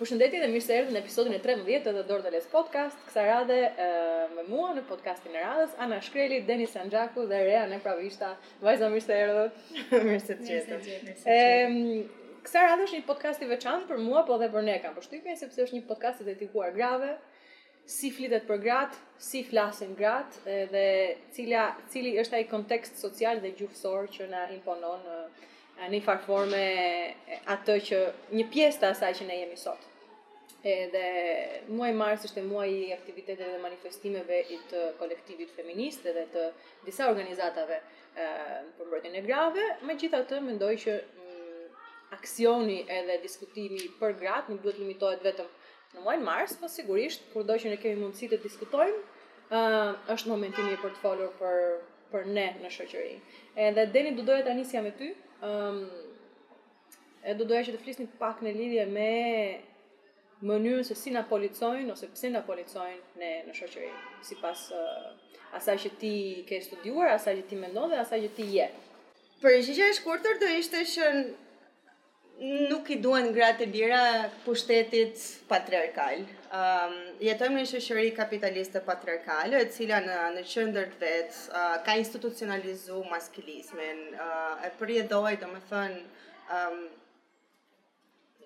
Përshëndetje dhe mirë se erdhët në episodin e 13 të The Dortales Podcast. Kësaj radhe me mua në podcastin e radhës, Ana Shkreli, Denis Sanxhaku dhe Rea Nepravishta. Vajza mirë se erdhët. mirë se të Kësaj radhe është një podcast i veçantë për mua, po dhe për ne kam përshtypjen, sepse është një podcast i dedikuar grave, si flitet për gratë, si flasin gratë dhe cila, cili është ai kontekst social dhe gjuhësor që na imponon në një farë forme atë që një pjesë të asaj që ne jemi sot. Edhe muaji mars është muaji i aktiviteteve dhe manifestimeve i të kolektivit feminist dhe të disa organizatave për mbrojtjen e grave, megjithatë mendoj që mm, aksioni edhe diskutimi për gratë nuk duhet të limitohet vetëm Në muajin mars, po sigurisht, kurdo që ne kemi mundësi të diskutojmë, uh, është moment i mirë për të folur për, për ne në shoqëri. Edhe Deni do doja ta nisja me ty, um, e do doja që të flisnim pak në lidhje me mënyrën se si na policojnë ose pse na policojnë ne në shoqëri, sipas uh, asaj që ti ke studiuar, asaj që ti mendon dhe asaj që ti je. Përgjigjja e shkurtër do ishte që Nuk i duhen gratë e lira pushtetit patriarkal. Um, jetojmë në një shoqëri kapitaliste patriarkale, e cila në në qendër të vet uh, ka institucionalizuar maskilizmin, uh, e përjedoi, domethënë, um,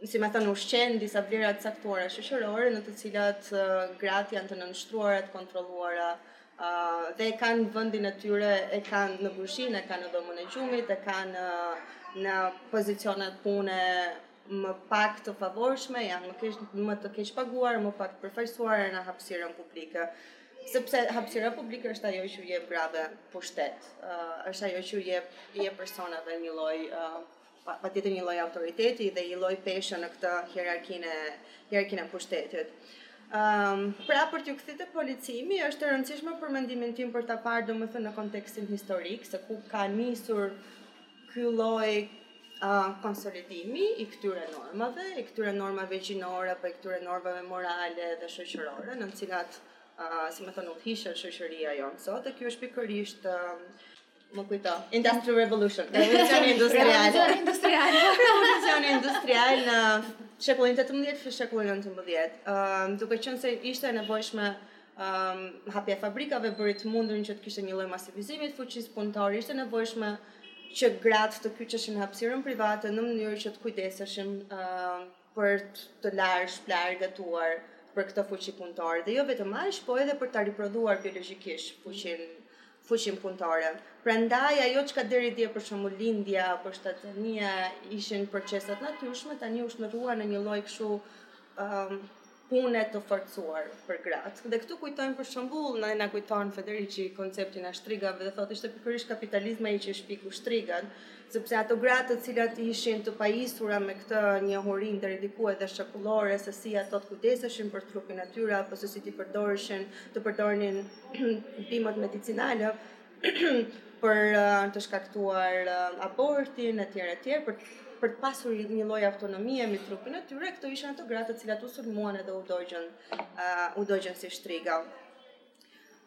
si me thënë, ushqen disa vlera të caktuara shoqërore në të cilat uh, gratë janë të nënshtruara, të kontrolluara, dhe e kanë vendin e tyre, e kanë në kuzhinë, e kanë në dhomën e gjumit, e kanë në, në pozicione pune më pak të favorshme, janë më, keq, më të keqpaguara, më pak të përfaqësuara në hapësirën publike. Sepse hapësira publike është ajo që u jep grave pushtet, uh, është ajo që u jep, jep personave një lloj uh, patjetër një lloj autoriteti dhe një lloj peshe në këtë hierarkinë e hierarkinë e pushtetit. Um, pra për t'u kthyer te policimi, është e rëndësishme për mendimin tim për ta parë domethënë në kontekstin historik se ku ka nisur ky lloj uh, konsolidimi i këtyre normave, i këtyre normave gjinore apo i këtyre normave morale dhe shoqërore, në të cilat uh, si me thënë udhëhiqet shoqëria jonë sot, dhe kjo është pikërisht uh, Më kujto, Industrial Revolution, revolucioni industrial. revolucioni industrial. revolucioni industrial në shekullin 18 fillim shekulli 19. Ëm duke qenë se ishte e nevojshme ëm hapja e fabrikave bëri të mundur që të kishte një lloj masivizimi të fuqisë punëtore, ishte e nevojshme që gratë të kyçeshin në hapësirën private në mënyrë që të kujdeseshin ëm për të larë shplarë e gatuar për këtë fuqi punëtore dhe jo vetëm aq, po edhe për ta riprodhuar biologjikisht fuqin fuqin punëtore. Prandaj ajo çka deri dje për shembull lindja apo shtatzënia ishin procese të natyrshme, tani u shndërruan në një lloj kshtu ëm um, pune të forcuar për gratë. Dhe këtu kujtojmë për shembull, na na kujton Federici konceptin e shtrigave dhe thotë ishte pikërisht kapitalizmi ai që shpiku shtrigat, sepse ato gratë të cilat ishin të pajisura me këtë njohuri deri diku edhe shekullore se si ato të kujdeseshin për trupin e tyre apo se si t'i përdoreshin, të përdornin bimët medicinale, për të shkaktuar abortin etj etj për për të pasur një lloj autonomie me trupin e tyre, këto ishin ato gratë të cilat u sulmuan edhe u dogjën uh, u dogjën si shtriga.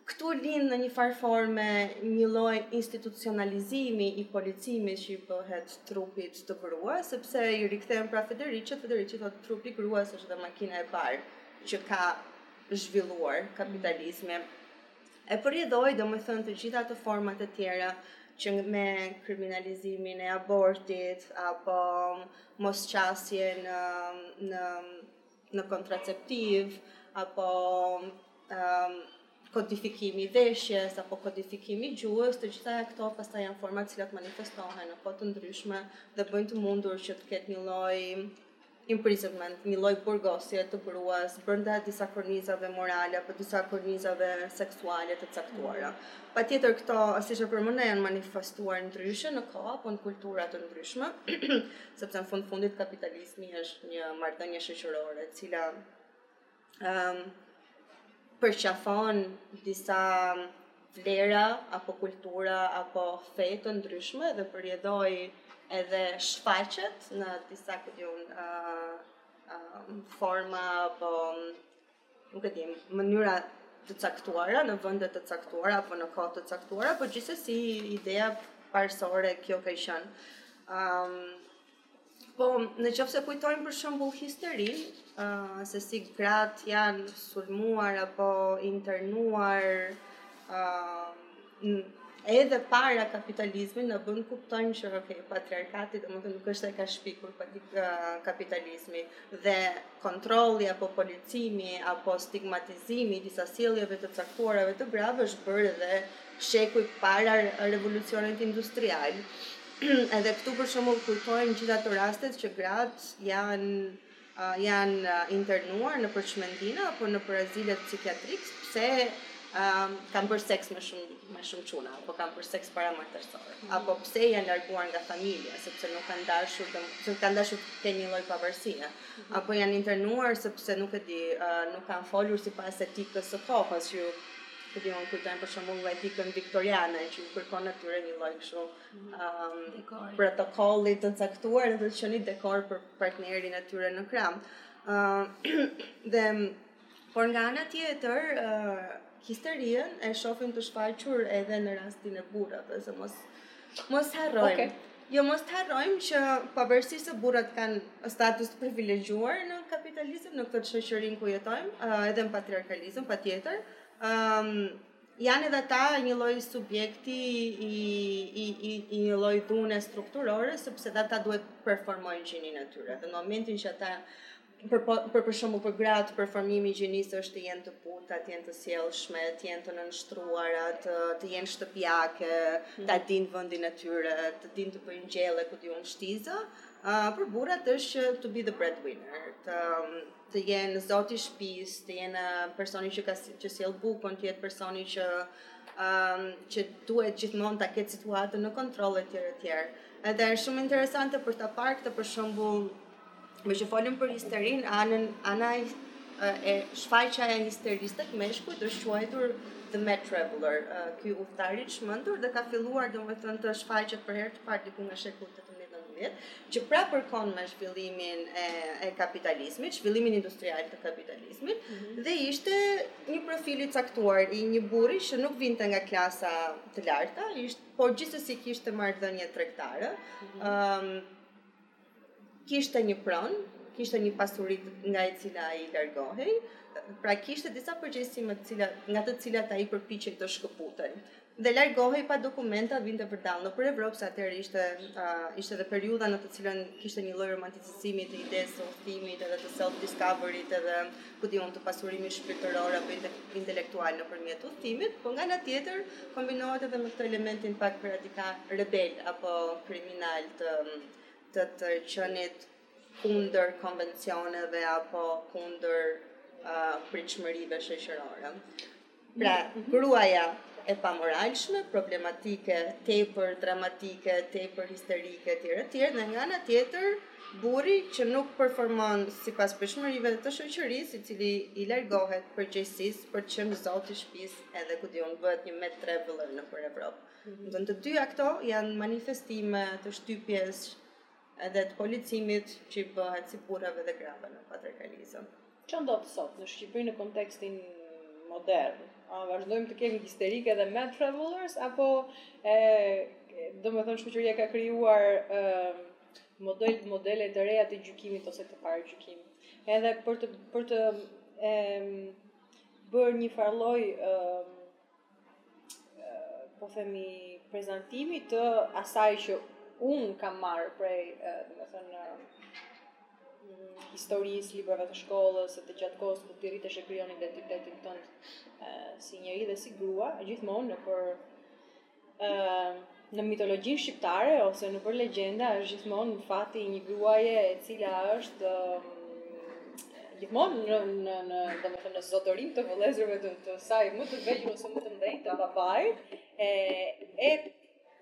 Këtu lind në një farë forme një lloj institucionalizimi i policimit që i bëhet trupit të gruas, sepse i rikthehem pra Federicit, Federici thotë trupi i gruas është dhe makina e parë që ka zhvilluar kapitalizmi. Mm -hmm E për rrjedhojë, domethënë të gjitha ato format e tjera, që me kriminalizimin e abortit, apo mosqasje në, në, në kontraceptiv, apo um, kodifikimi i veshjes, apo kodifikimi i gjuhës, të gjitha këto pastaj janë forma të cilat manifestohen në kohë të ndryshme, dhe bëjnë të mundur që të ketë një lloj imprisonment, një lloj burgosjeje të gruas brenda disa kornizave morale apo disa kornizave seksuale të caktuara. Patjetër këto, siç e përmenda, janë manifestuar ndryshe në kohë apo në kultura të ndryshme, sepse në fund të fundit kapitalizmi është një marrëdhënie shoqërore e cila um, përqafon disa vlera apo kultura apo fe të ndryshme dhe për rrjedhojë edhe shfaqet në disa ku di unë uh, uh, forma apo nuk e di mënyra të caktuara në vende të caktuara apo në kohë të caktuara, por gjithsesi ideja parësore kjo ka qenë. Ëm um, Po, në qofë se kujtojmë për shembull histerinë, uh, se si gratë janë sulmuar apo internuar uh, edhe para kapitalizmit, na bën të kuptojmë që okay, patriarkatin domethënë nuk është e ka shpikur për uh, kapitalizmi dhe kontrolli apo policimi apo stigmatizimi i disa sjelljeve të caktuarave të grave është bërë edhe shekuj para revolucionit industrial. Edhe këtu për shembull kujtojmë gjithë ato rastet që gratë janë janë internuar nëpër çmendina apo nëpër azilet psikiatrikë pse kanë bërë seks me shumë me shumë çuna apo kanë bërë seks paramartesor mm. apo pse janë larguar nga familja sepse nuk kanë dashur të se kanë dashur të kenë një lloj pavarësie mm -hmm. apo janë internuar sepse nuk e di uh, nuk kanë folur sipas etikës së kohës që Ku di unë, kujtojmë për shembull etikën viktoriane që ju kërkon atyre një lloj kështu um, protokolli të caktuar dhe të qenë dekor për partnerin e tyre në krah. Ë uh, dhe por nga ana tjetër uh, histerinë e shofim të shfaqur edhe në rastin e burrave, se mos mos harrojmë. Okay. Jo mos të harrojmë që pavarësisht se burrat kanë status të privilegjuar në kapitalizëm, në këtë shoqërinë ku jetojmë, edhe në patriarkalizëm patjetër, ëm janë edhe ata një lloj subjekti i i i, i një lloj dhune strukturore, sepse edhe ata duhet të performojnë gjinin e tyre. Dhe në momentin që ata Për po, për për shembull për gratë performimi i gjinisë është të jenë të buta, të jenë të sjellshme, të jenë të nënshtruara, të, të jenë shtëpiake, mm. ta dinë vendin e tyre, të dinë të bëjnë gjelle ku di unë ça. Uh, për burrat është që to be the breadwinner, të të jenë zoti i shtëpisë, të jenë personi që ka që sjell bukën, të jetë personi që um, që duhet gjithmonë ta ketë situatën në kontroll etj etj. Edhe është shumë interesante për ta parë këtë për shembull Meqë folëm për histerinë, anën, ana e, e shfaqja e histerisë te meshkujt është quajtur The Mad Traveler. Ky udhëtar i çmendur dhe ka filluar domethënë të shfaqet për herë të parë diku nga shekulli 18-19, që pra përkon me zhvillimin e, e kapitalizmit, zhvillimin industrial të kapitalizmit mm -hmm. dhe ishte një profil i caktuar i një burri që nuk vinte nga klasa të larta, ishte por gjithsesi kishte marrëdhënie tregtare. Mm -hmm. um, kishte një pronë, kishte një pasuri nga e cila ai largohej, pra kishte disa përgjegjësi me të cilat nga të cilat ai përpiqej të shkëputej. Dhe largohej pa dokumenta, vinte vërdallë nëpër Evropë, se atëherë ishte uh, ishte edhe periudha në të cilën kishte një lloj romanticizimi të idesë së udhëtimit edhe të self discovery-t edhe ku di unë të pasurimit shpirtëror apo intelektual nëpërmjet udhëtimit, por nga ana tjetër kombinohet edhe me këtë elementin pak radikal rebel apo kriminal të të të qenit kundër konvencioneve apo kundër uh, pritshmërive shoqërore. Pra, mhm. gruaja e pamoralshme, problematike, tepër dramatike, tepër histerike etj etj dhe nga ana tjetër burri që nuk performon sipas pritshmërive të shoqërisë, i cili i largohet përgjegjësisë për të qenë zot i shtëpisë edhe ku di unë bëhet një mad traveler nëpër Evropë. Mm -hmm. Në të dyja këto janë manifestime të shtypjes Edhe të policimit që i bëhet si burrave dhe grave në patriarkalizëm. Ça ndodh sot në Shqipëri në kontekstin modern? A vazhdojmë të kemi histerike dhe mad travelers apo domethënë shoqëria ka krijuar ë model modele të reja të gjykimit ose të paragjykimit. Edhe për të për të bërë një farë lloj ë po themi prezantimi të asaj që unë kam marr prej, domethënë historisë, librave të shkollës, të gjatë kohës kur ti rritesh e krijon identitetin tënd si njeri dhe si grua, gjithmonë nëpër në mitologjinë shqiptare ose nëpër legjenda është gjithmonë fati i një gruaje e cila është gjithmonë në në në domethënë në zotërim të vëllezërve të, të saj më të vegjël ose më të mëdhenj të babait e e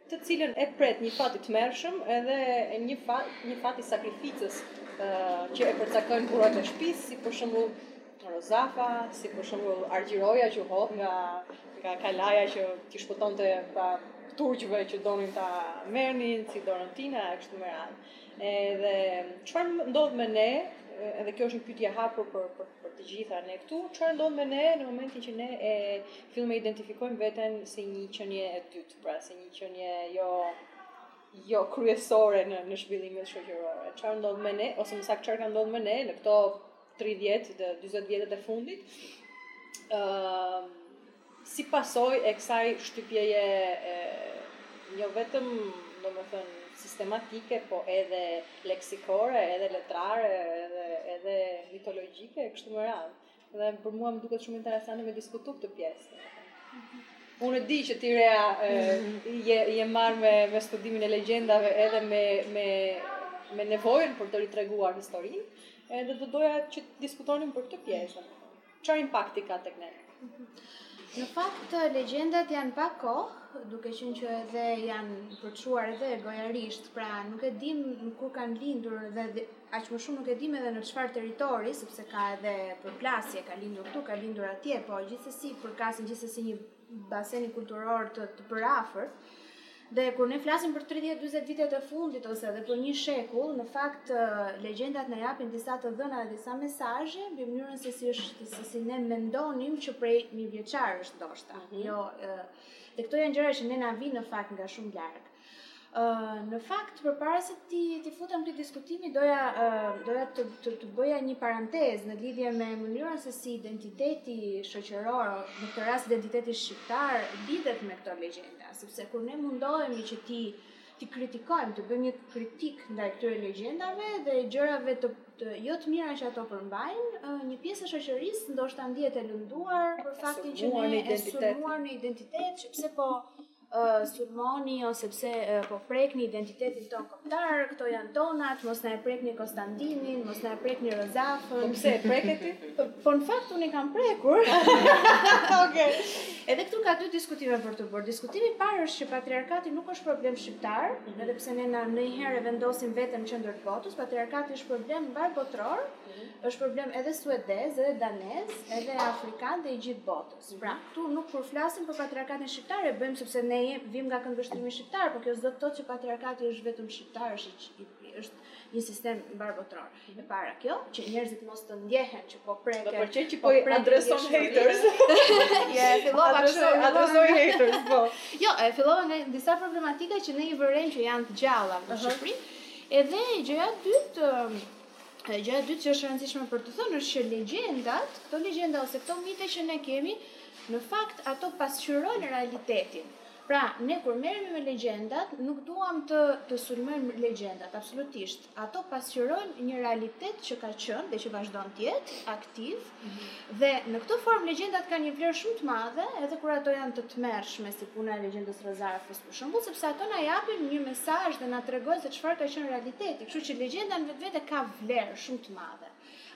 të cilën e pret një fat i tmerrshëm edhe një fat një fat i sakrificës që e përcaktojnë burrat e shtëpisë si për shembull Rozafa, si për shembull Argjiroja që u hodh nga nga kalaja që t'i shpëtonte pra turqve që donin ta merrnin si Doruntina e kështu me radhë. Edhe çfarë ndodh me ne, edhe kjo është një pyetje e hapur për për për të gjitha ne këtu, çfarë ndodh me ne në momentin që ne fillojmë e identifikojmë veten si një qenie e dytë, pra si një qenie jo jo kryesore në në zhvillimet shoqërore. Çfarë ndodh me ne ose më saktë çfarë ka ndodhur me ne në këto 30 dhe 40 vitet e fundit, si pasojë e kësaj shtypjeje e, jo vetëm domethënë sistematike, po edhe leksikore, edhe letrare, edhe, edhe mitologjike, e kështu me radhë. Dhe për mua më duket shumë interesante me diskutu këtë pjesë. Unë e di që ti Rea e, mhm. je, je marrë me, me studimin e legjendave edhe me, me, me nevojën për të ritreguar historinë, Edhe do doja që të diskutonim për këtë pjesë. Çfarë impakti ka tek ne? Në fakt, legjendat janë pa kohë, duke qenë që edhe janë përçuar edhe gojarisht, pra nuk e dimë kur kanë lindur dhe aq më shumë nuk e dimë edhe në çfarë territori, sepse ka edhe përplasje, ka lindur këtu, ka lindur atje, po gjithsesi përkasin gjithsesi një baseni kulturor të, të përafërt. Dhe kur ne flasim për 30-40 vitet e fundit ose edhe për një shekull, në fakt legjendat na japin disa të dhëna dhe disa mesazhe mbi mënyrën se si është se si ne mendonim që prej mijëvjeçarësh ndoshta. Mm -hmm. Jo, dhe këto janë gjëra që ne na vijnë në fakt nga shumë larg. Në fakt, përpara se t'i, t'i futem këtij diskutimi, doja, doja të, të, të bëja një parantezë në lidhje me mënyrën se si identiteti shoqëror, në këtë rast identiteti shqiptar, lidhet me këto legjenda. Sepse kur ne mundohemi që t'i t'i kritikojmë, të bëjmë një kritikë ndaj këtyre legjendave dhe gjërave të, të jo të mira që ato përmbajnë, një pjesë e shoqërisë ndoshta ndihet e lënduar për faktin që ne e sulmuar në identitet, sepse po sulmoni ose pse po prekni identitetin tonë kombëtar, këto janë tonat, mos na e prekni Kostandinin, mos na e prekni Rozafën. Po pse e preke ti? Po, po në fakt unë i kam prekur. Okej. Edhe këtu ka dy diskutime për të bërë. Diskutimi i parë është që patriarkati nuk është problem shqiptar, mm -hmm. edhe pse ne na ndonjëherë e vendosim veten qendër të botës, patriarkati është problem mbarëbotëror, mm -hmm. është problem edhe suedez, edhe danez, edhe afrikan dhe i gjithë botës. Pra, këtu nuk kur flasim për patriarkatin shqiptar e bëjmë sepse ne vim vijmë nga këndvështrimi shqiptar, por kjo s'do të thotë që patriarkati është vetëm shqiptar, është është një sistem mbarëbotëror. Mhm. E para kjo, që njerëzit mos të ndjehen që po preken. Do përqej që po, po preken adreson haters. Ja, fillova kështu, adresoj haters, po. Jo, e fillova nga disa problematika që ne i vërejmë që janë të gjalla në Shqipëri. Edhe gjëja e dytë, Dhe gjëja e dytë që është e rëndësishme për të thënë është që legjendat, këto legjenda ose këto mite që ne kemi, në fakt ato pasqyrojnë realitetin. Pra, ne kur merremi me legjendat, nuk duam të të sulmojmë legjendat, absolutisht. Ato pasqyrojnë një realitet që ka qenë dhe që vazhdon të jetë aktiv. Mm -hmm. Dhe në këtë formë legjendat kanë një vlerë shumë të madhe, edhe kur ato janë të tmerrshme si puna e legjendës Rozafës, Për shembull, sepse ato na japin një mesazh dhe na tregojnë se çfarë ka qenë realiteti, kështu që legjenda në vetvete ka vlerë shumë të madhe.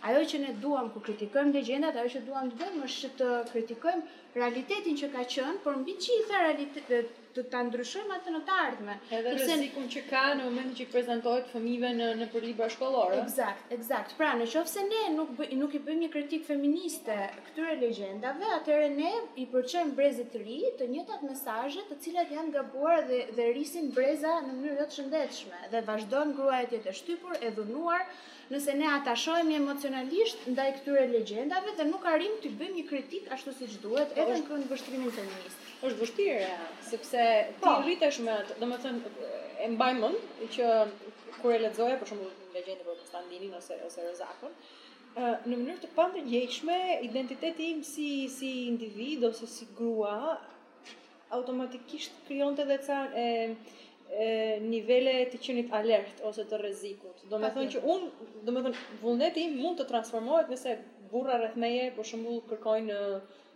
Ajo që ne duam kur kritikojmë legjendat, ajo që duam të bëjmë është që të kritikojmë realitetin që ka qenë, por mbi të gjitha realitetet të ta ndryshojmë atë në të ardhmen. Edhe Sepse... rrezikun që ka në momentin që i prezantohet fëmijëve në nëpër libra shkollorë. Ekzakt, ekzakt. Pra, në qoftë se ne nuk bëj, nuk i bëjmë një kritikë feministe këtyre legjendave, atëherë ne i përçojmë brezit të ri të njëjtat mesazhe të cilat janë të gabuara dhe dhe rrisin breza në mënyrë jo të shëndetshme dhe vazhdon gruaja të jetë e shtypur, e dhunuar, nëse ne atashohemi emocionalisht ndaj këtyre legjendave dhe nuk arrijmë t'i bëjmë një kritikë ashtu siç duhet po, edhe në këndvështrimin feminist. Është vështirë, sepse ti po. rritesh me atë, domethënë e mbaj mend që kur e lexoja për shembull legjendën për Kostandinin ose ose Rozafën, në mënyrë të pandërgjegjshme identiteti im si si individ ose si grua automatikisht krijonte edhe ca e, e nivele të qenit alert ose të rrezikut. Domethënë që unë, domethënë vullneti im mund të transformohet nëse burra rreth meje për shembull kërkojnë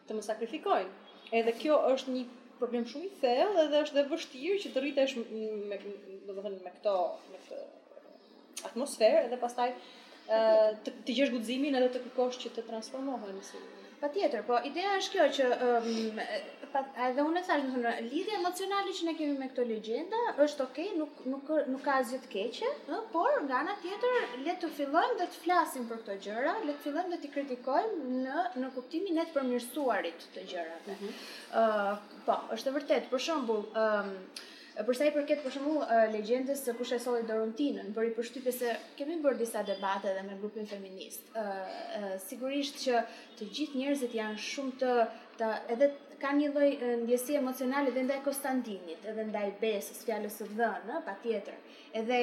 të më sakrifikojnë. Edhe kjo është një problem shumë i thellë edhe është dhe vështirë që të rritesh me, domethënë me këto, me këtë atmosferë edhe pastaj të, të gjesh guximin edhe të kërkosh që të transformohen si Patjetër, po ideja është kjo që um, pa, edhe unë e thashë, domethënë, lidhja emocionale që ne kemi me këto legjenda është ok, nuk, nuk, nuk ka asgjë të keqe, ë, por nga ana tjetër le të fillojmë dhe të flasim për këto gjëra, le të fillojmë dhe t'i kritikojmë në në kuptimin e të përmirësuarit të gjërave. Ëh, mm -hmm. uh, po, është e vërtetë. Për shembull, ëh, um, E për sa i përket për shembull legjendës se kush e solli Doruntinën, bëri përshtypje se kemi bërë disa debate edhe me grupin feminist. Ë uh, sigurisht që të gjithë njerëzit janë shumë të, të edhe kanë një lloj ndjesie emocionale edhe ndaj Konstantinit, edhe ndaj besës, fjalës së dhënë, patjetër. Edhe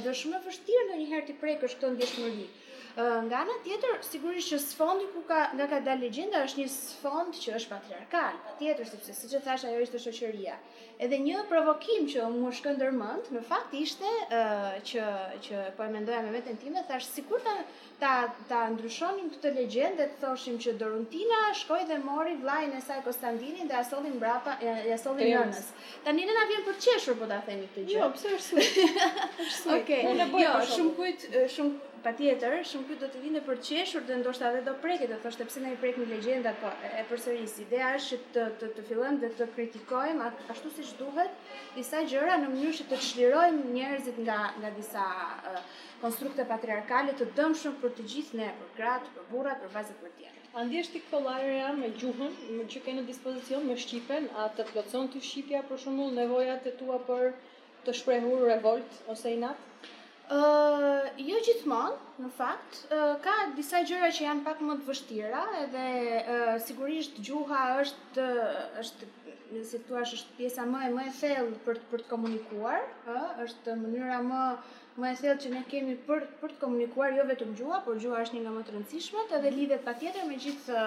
edhe shumë e vështirë ndonjëherë t'i prekësh këto ndjeshmëri. Ë uh, nga ana tjetër, sigurisht që sfondi ku ka nga ka dalë legjenda është një sfond që është patriarkal, patjetër sepse siç e thashë ajo ishte shoqëria. Edhe një provokim që më shkoi ndër mend, në fakt ishte uh, që që po e mendoja me veten time, thashë sikur ta ta ta ndryshonim këtë legjendë dhe të thoshim që Doruntina shkoi dhe mori vëllanë e saj Konstantinin dhe e solli mbrapa e ia solli nënës. Tani ne na vjen për të qeshur po ta themi këtë gjë. Jo, pse është? Okej. Unë e bëj jo, shumëkujt, shumë Patjetër, shumëkujt do t'i vinte për të qeshur dhe ndoshta edhe do prekej, do thoshte pse na i prekni legjendat, po e përsëris, ideja është që të të, të fillojmë dhe të kritikojmë ashtu siç duhet disa gjëra në mënyrë që të çlirojmë njerëzit nga nga disa uh, konstrukte patriarkale të dëmshme për të gjithë ne, për gratë, për burrat, për vajzat, për djemtë. A ndihesh ti kollaj me gjuhën, me që ke në dispozicion me shqipen, a të plotëson ty shqipja për shembull nevojat e tua për Të shprehur revoltë ose inat? Ë, jo gjithmonë, në fakt, ë, ka disa gjëra që janë pak më të vështira, edhe ë, sigurisht gjuha është është si të thuash pjesa më e më e thellë për për të komunikuar, ë, është mënyra më Më e thellë që ne kemi për për të komunikuar jo vetëm gjuha, por gjuha është një nga më të rëndësishmet, edhe lidhet patjetër me gjithë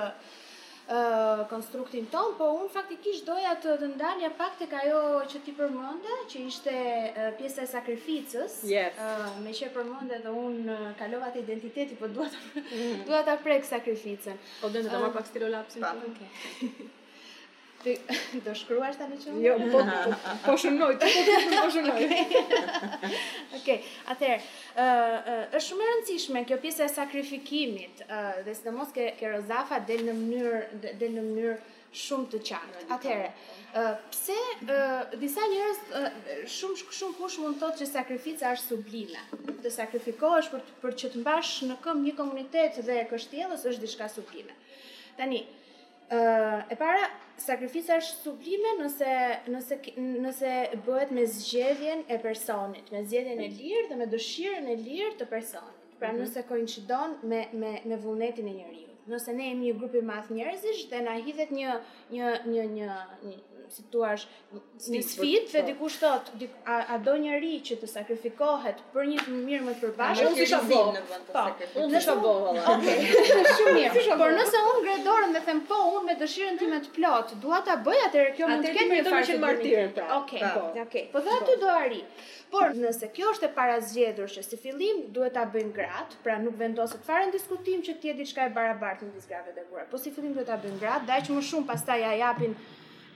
konstruktin tonë, po unë faktikisht doja të, të ndalja pak tek ajo që ti përmende, që ishte pjesa e sakrificës, yes. meqë e përmende dhe unë kalova te identiteti, po dua ta, mm. dua ta prek sakrificën. Po dhe unë të marr pak stilolapsin. Pa, okay. Ti do shkruash tani që jo, po po shënoj, po shënoj, po shënoj. Okej. Atëherë, ë është shumë e rëndësishme kjo pjesë e sakrifikimit, ë dhe sidomos ke ke Rozafa del në mënyrë del në mënyrë shumë të qartë. Atëherë, ë pse ë disa njerëz shumë shumëkush mund të thotë që sakrifica është sublime. Të sakrifikohesh për për që të mbash në këmbë një komunitet dhe kështjellës është diçka sublime. Tani, E para, sakrifica është sublime nëse nëse nëse bëhet me zgjedhjen e personit, me zgjedhjen e lirë dhe me dëshirën e lirë të personit. Pra mhm. nëse koincidon me me me vullnetin e njeriut. Nëse ne jemi një grup i madh njerëzish dhe na hidhet një një një një, një situatë, një sfidë dhe dikush thotë a, a do njeri që të sakrifikohet për një të mirë më të përbashkët unë kisha bo në vend të po, sakrifikohem unë kisha bo shumë mirë por nëse unë ngre dorën dhe them po unë me dëshirën time të plotë dua ta bëj atëherë kjo mund të ketë një farë martirë pra ok po. ok po dhe aty do arrij por nëse kjo është e parazgjedhur që si fillim duhet ta bëjnë gratë pra nuk vendoset fare në diskutim që të jetë diçka e barabartë midis grave dhe burrave po si fillim duhet ta bëjnë gratë dhe akoma më shumë pastaj ia japin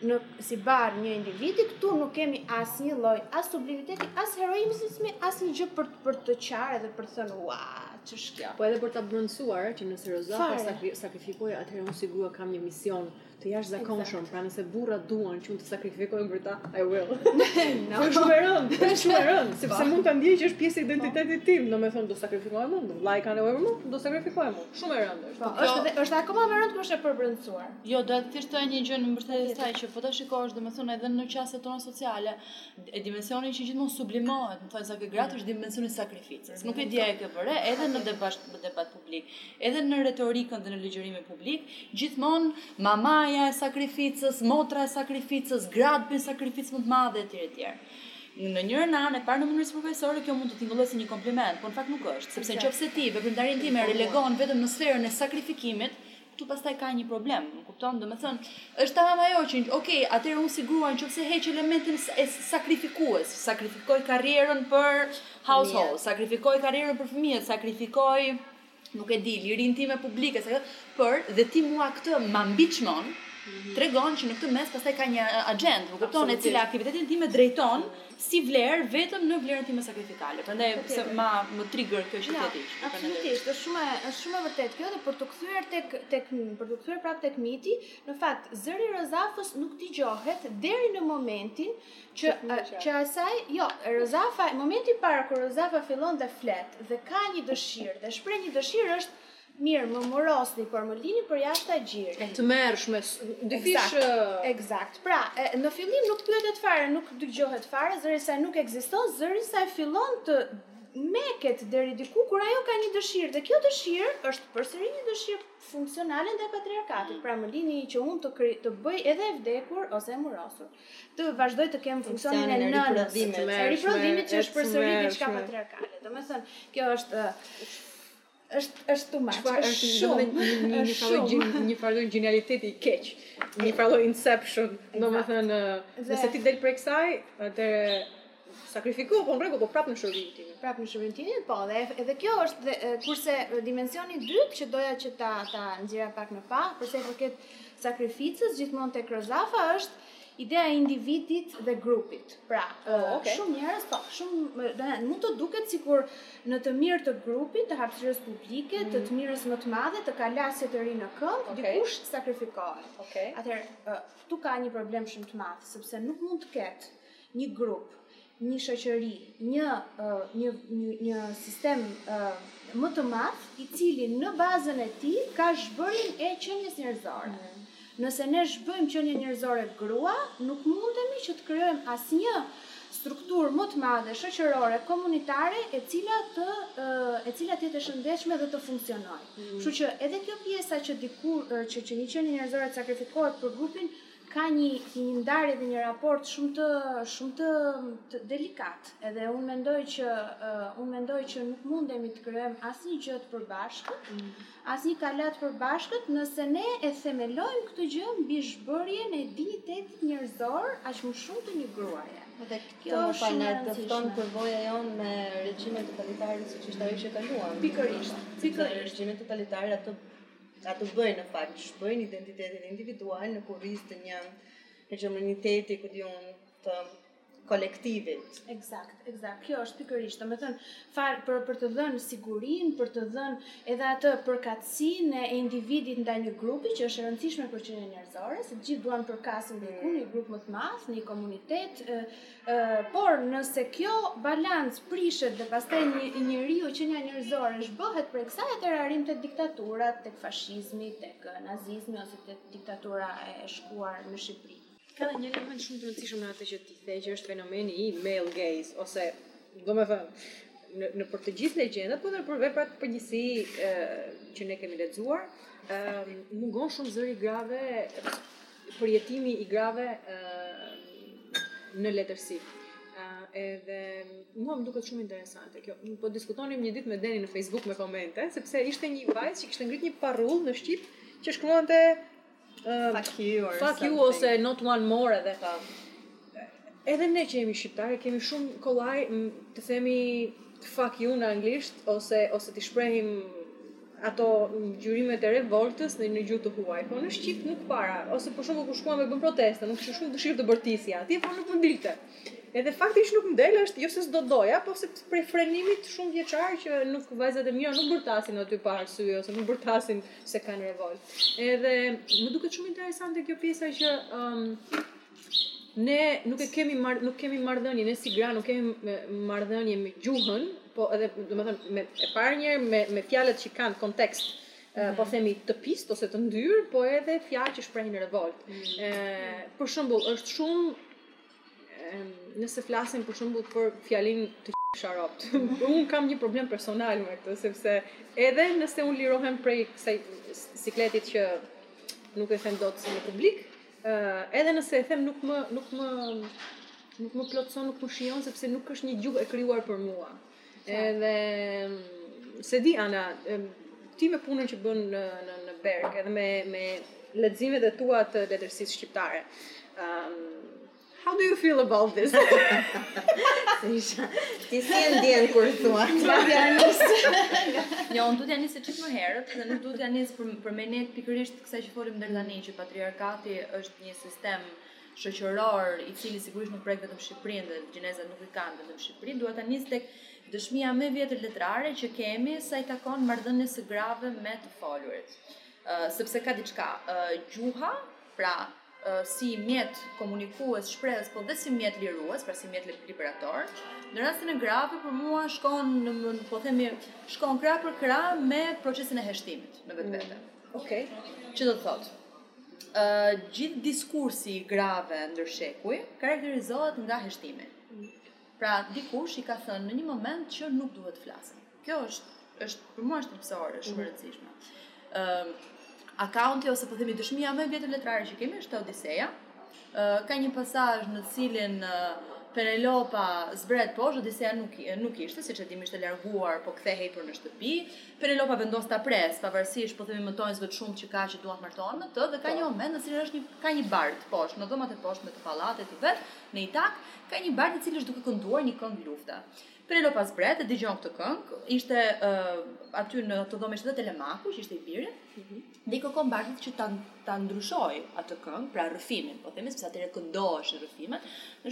në si barrë një individi këtu nuk kemi asnjë lloj as sublimiteti as heroizmi asnjë gjë për për të qarë edhe për të thënë ua ç'është kjo po edhe për ta brendësuar që nëse Rozafa sakrifikoi atëherë unë si grua kam një mision të jashtëzakonshëm, pra nëse burrat duan që unë të sakrifikohem për ta I will no. është shumë e rëndë është shumë e rëndë sepse po. mund ta ndjej që është pjesë e identitetit tim domethënë do sakrifikohem unë like anë më do sakrifikohem shumë e rëndë është po, është është akoma më e rëndë kur është e përbrendësuar Jo, do të shtoj thjesht një gjë në mbështetje të asaj që po ta shikosh domethënë edhe në qasjet tona sociale, e dimensioni që gjithmonë sublimohet, domethënë sa te gratë është dimensioni i sakrificës. Nuk e di a e ke vënë re edhe në debat në debat publik, edhe në retorikën dhe në ligjërimin publik, gjithmonë mamaja e sakrificës, motra e sakrificës, gratë bëjnë sakrificë më të madhe etj etj. Në njërën anë e parë në mënyrë sipërfaqësore kjo mund të tingëllojë si një kompliment, por në fakt nuk është, sepse qoftë se ti veprimtarinë time e relegon vetëm në sferën e sakrifikimit, Këtu pastaj ka një problem, më kupton? Domethënë, është tamam ajo që, ok, atëherë unë si grua në qoftë se heq elementin sakrifikues, sakrifikoj karrierën për household, sakrifikoj karrierën për fëmijët, sakrifikoj nuk e di, lirinë time publike, se, por dhe ti mua këtë ma mbiçmon, mm -hmm. tregon që në këtë mes pastaj ka një agjendë, më kupton, e cila aktivitetin tim e drejton si vlerë vetëm në vlerën time sakrifikale. Prandaj më më trigger kjo që the ti. Ja, absolutisht, është shumë është shumë e vërtetë kjo dhe për t'u kthyer tek tek për t'u kthyer prapë tek miti, në fakt zëri i Rozafës nuk dëgjohet deri në momentin që që asaj, jo, Rozafa, momenti i parë kur Rozafa fillon dhe flet dhe ka një dëshirë dhe shpreh një dëshirë është Mirë, më murosni, por më lini përjashta gjirin. E tmerrshme, dyfish... Exact, exact. Pra, e, në fillim nuk pyetet fare, nuk dëgjohet fare, zëri i saj nuk ekziston, zëri i saj fillon të mëket deri diku kur ajo ka një dëshirë dhe kjo dëshirë është përsëri një dëshirë funksionale ndaj patriarkatit. Mm. Pra më lini që unë të kri, të bëj edhe e vdekur ose e murosur. Të vazhdoj të kem funksionin e nënës, e riprodhimit që është përsëri diçka patriarkale. Domethënë, kjo është është është too much. Çfarë është shumë një një një farë lloj, një farë gjenialiteti i keq. Një farë lloj inception, domethënë, nëse ti del prej kësaj, atëherë sakrifikohu, po n'rregull, po prap në shërbimin tim. Prap në shërbimin tim, po dhe edhe kjo është dhe, kurse dimensioni i dytë që doja që ta ta nxirrja pak në pah, për sa i përket sakrificës gjithmonë tek Rozafa është Ideja e individit dhe grupit. Pra, oh, eh, okay. shumë njerëz, po, shumë domethënë mund të duket sikur në të mirë të grupit, të hapësirës publike, mm. të të mirës më të madhe, që kalaja të rrijë në këmbë, okay. dikush sakrifikohet. Okay. Atëherë, eh, këtu ka një problem shumë të madh, sepse nuk mund të ketë një grup një shoqëri, një një një një sistem më të madh, i cili në bazën e tij ka zhbërjen e qenies njerëzore. Mm. Nëse ne zhbëjmë qenien njerëzore grua, nuk mundemi që të krijojmë asnjë strukturë më të madhe shoqërore, komunitare, e cila të e cila të jetë e shëndetshme dhe të funksionojë. Mm. Kështu që edhe kjo pjesa që dikush që që një qenie njerëzore të sakrifikohet për grupin ka një një ndarje dhe një raport shumë të shumë të, të delikat. Edhe unë mendoj që uh, unë mendoj që nuk mundemi të krijojmë asnjë gjë të përbashkët, mm. asnjë kala të përbashkët nëse ne e themelojmë këtë gjë mbi zhbërjen e dinjitetit njerëzor aq më shumë të një gruaje. Dhe kjo na e dëfton përvoja jonë me regjimin totalitar siç ishte ai që kaluam. Pikërisht, pikërisht. Regjimi totalitar atë bën në fakt, zhbën identitetin individual në kurriz të një hegjemoniteti, ku di unë, të kolektivit. Eksakt, eksakt. Kjo është pikërisht, domethënë, fal për për të dhënë sigurinë, për të dhënë edhe atë përkatësinë e individit ndaj një grupi që është e rëndësishme për qenien njerëzore, se të gjithë duan përkasin diku mm. në një grup më të madh, në një komunitet, Por nëse kjo balancë prishet dhe pastaj njeriu, qenia njerëzore zhbëhet prej kësaj atëherë arrijmë te diktaturat, tek fashizmi, tek nazizmi ose tek diktatura e shkuar në Shqipëri. Ka edhe një moment shumë të rëndësishëm në atë që ti the që është fenomeni i male gaze ose domethënë në, në pothuaj të gjithë legjendat, por edhe për veprat në përgjithësi që ne kemi lexuar, mungon shumë zëri i grave përjetimi i grave në letërsi. Edhe mua më duket shumë interesante kjo. Po diskutonim një ditë me Deni në Facebook me komente, sepse ishte një vajzë që kishte ngrit një parullë në shqip që shkruante fuck you, fuck you ose not one more edhe tha. Edhe ne që jemi shqiptare kemi shumë kollaj të themi fuck you në anglisht ose ose t'i shprehim ato ngjyrimet e revoltës në një gjuhë të huaj, po në shqip nuk para, ose për shembull kur shkuam me bën protestën, unë kisha shumë dëshirë të bërtisja atje, por nuk më dilte. Edhe fakti që nuk më del është jo se s'do doja, po se prej frenimit shumëvjeçar që nuk vajzat e mira nuk bërtasin aty pa arsye ose nuk bërtasin se kanë revoltë. Edhe më duket shumë interesante kjo pjesa që um, Ne nuk e kemi mar, nuk kemi marrëdhënie ne si gra, nuk kemi marrëdhënie me gjuhën, po edhe domethënë me e pa një herë me me fjalët që kanë kontekst. Mm -hmm. po mhm. themi të pist ose të ndyrë, po edhe fjalë që shprehin revoltë. Mm -hmm. e, për shembull, është shumë nëse flasim për shembull për fjalë të shara apo. un kam një problem personal me këtë sepse edhe nëse un lirohem prej kësaj sikletit që nuk e them dot në publik, Edhe nëse e them nuk më nuk më nuk më plotëson, nuk më shijon sepse nuk është një gjuhë e krijuar për mua. Edhe s'e di Ana, ti me punën që bën në në në Berg, edhe me me leximet e tua të letërsisë shqiptare. Ëm um, How do you feel about this? Ti si e ndjen kur thua? Jo, unë do t'ja nis çik më herët, dhe unë do ta nis për për meritë pikërisht kësaj që folim deri tani që patriarkati është një sistem shoqëror i cili sigurisht nuk prek vetëm Shqipërinë dhe gjenezat nuk i kanë vetëm në Shqipëri, dua ta nis tek dëshmia më e vjetër letrare që kemi sa i takon marrëdhënies së grave me të folurit. Ë uh, sepse ka diçka, uh, gjuha, pra si mjet komunikues, shprehës, po dhe si mjet lirues, pra si mjet liberator. Në rastin e grave për mua shkon në po themi shkon krah për krah me procesin e heshtimit në vetvete. Mm. Okej. Okay. Që do të thotë, ë uh, gjithë diskursi i grave ndër shekuj karakterizohet nga heshtimi. Mm. Pra dikush i ka thënë në një moment që nuk duhet të flasin. Kjo është është për mua është thelbësore, shumë e mhm. rëndësishme. Ëm uh, akaunti ose po themi dëshmia më e vjetër letrare që kemi është Odiseja. Ë uh, ka një pasazh në të cilin uh, Penelopa zbret poshtë, Odiseja nuk nuk ishte, siç e dimë ishte larguar, po kthehej për në shtëpi. Penelopa vendos ta pres, pavarësisht po themi mëtonjësve shumë që ka që duan të martohen me të dhe ka po. një moment në të cilin është një ka një bard poshtë, në dhomat e poshtme të pallatit të vet, në Itakë, ka një bard i cili është duke kënduar një këngë lufte. Penelopa zbret e dëgjon këtë këngë, ishte uh, aty në atë dhomë ishte Telemaku, që ishte i biri. Mm -hmm. Dhe i kërkon bardit që ta ta ndryshojë atë këngë, pra rrëfimin, po themi sepse atëherë këndoheshin rrëfimet,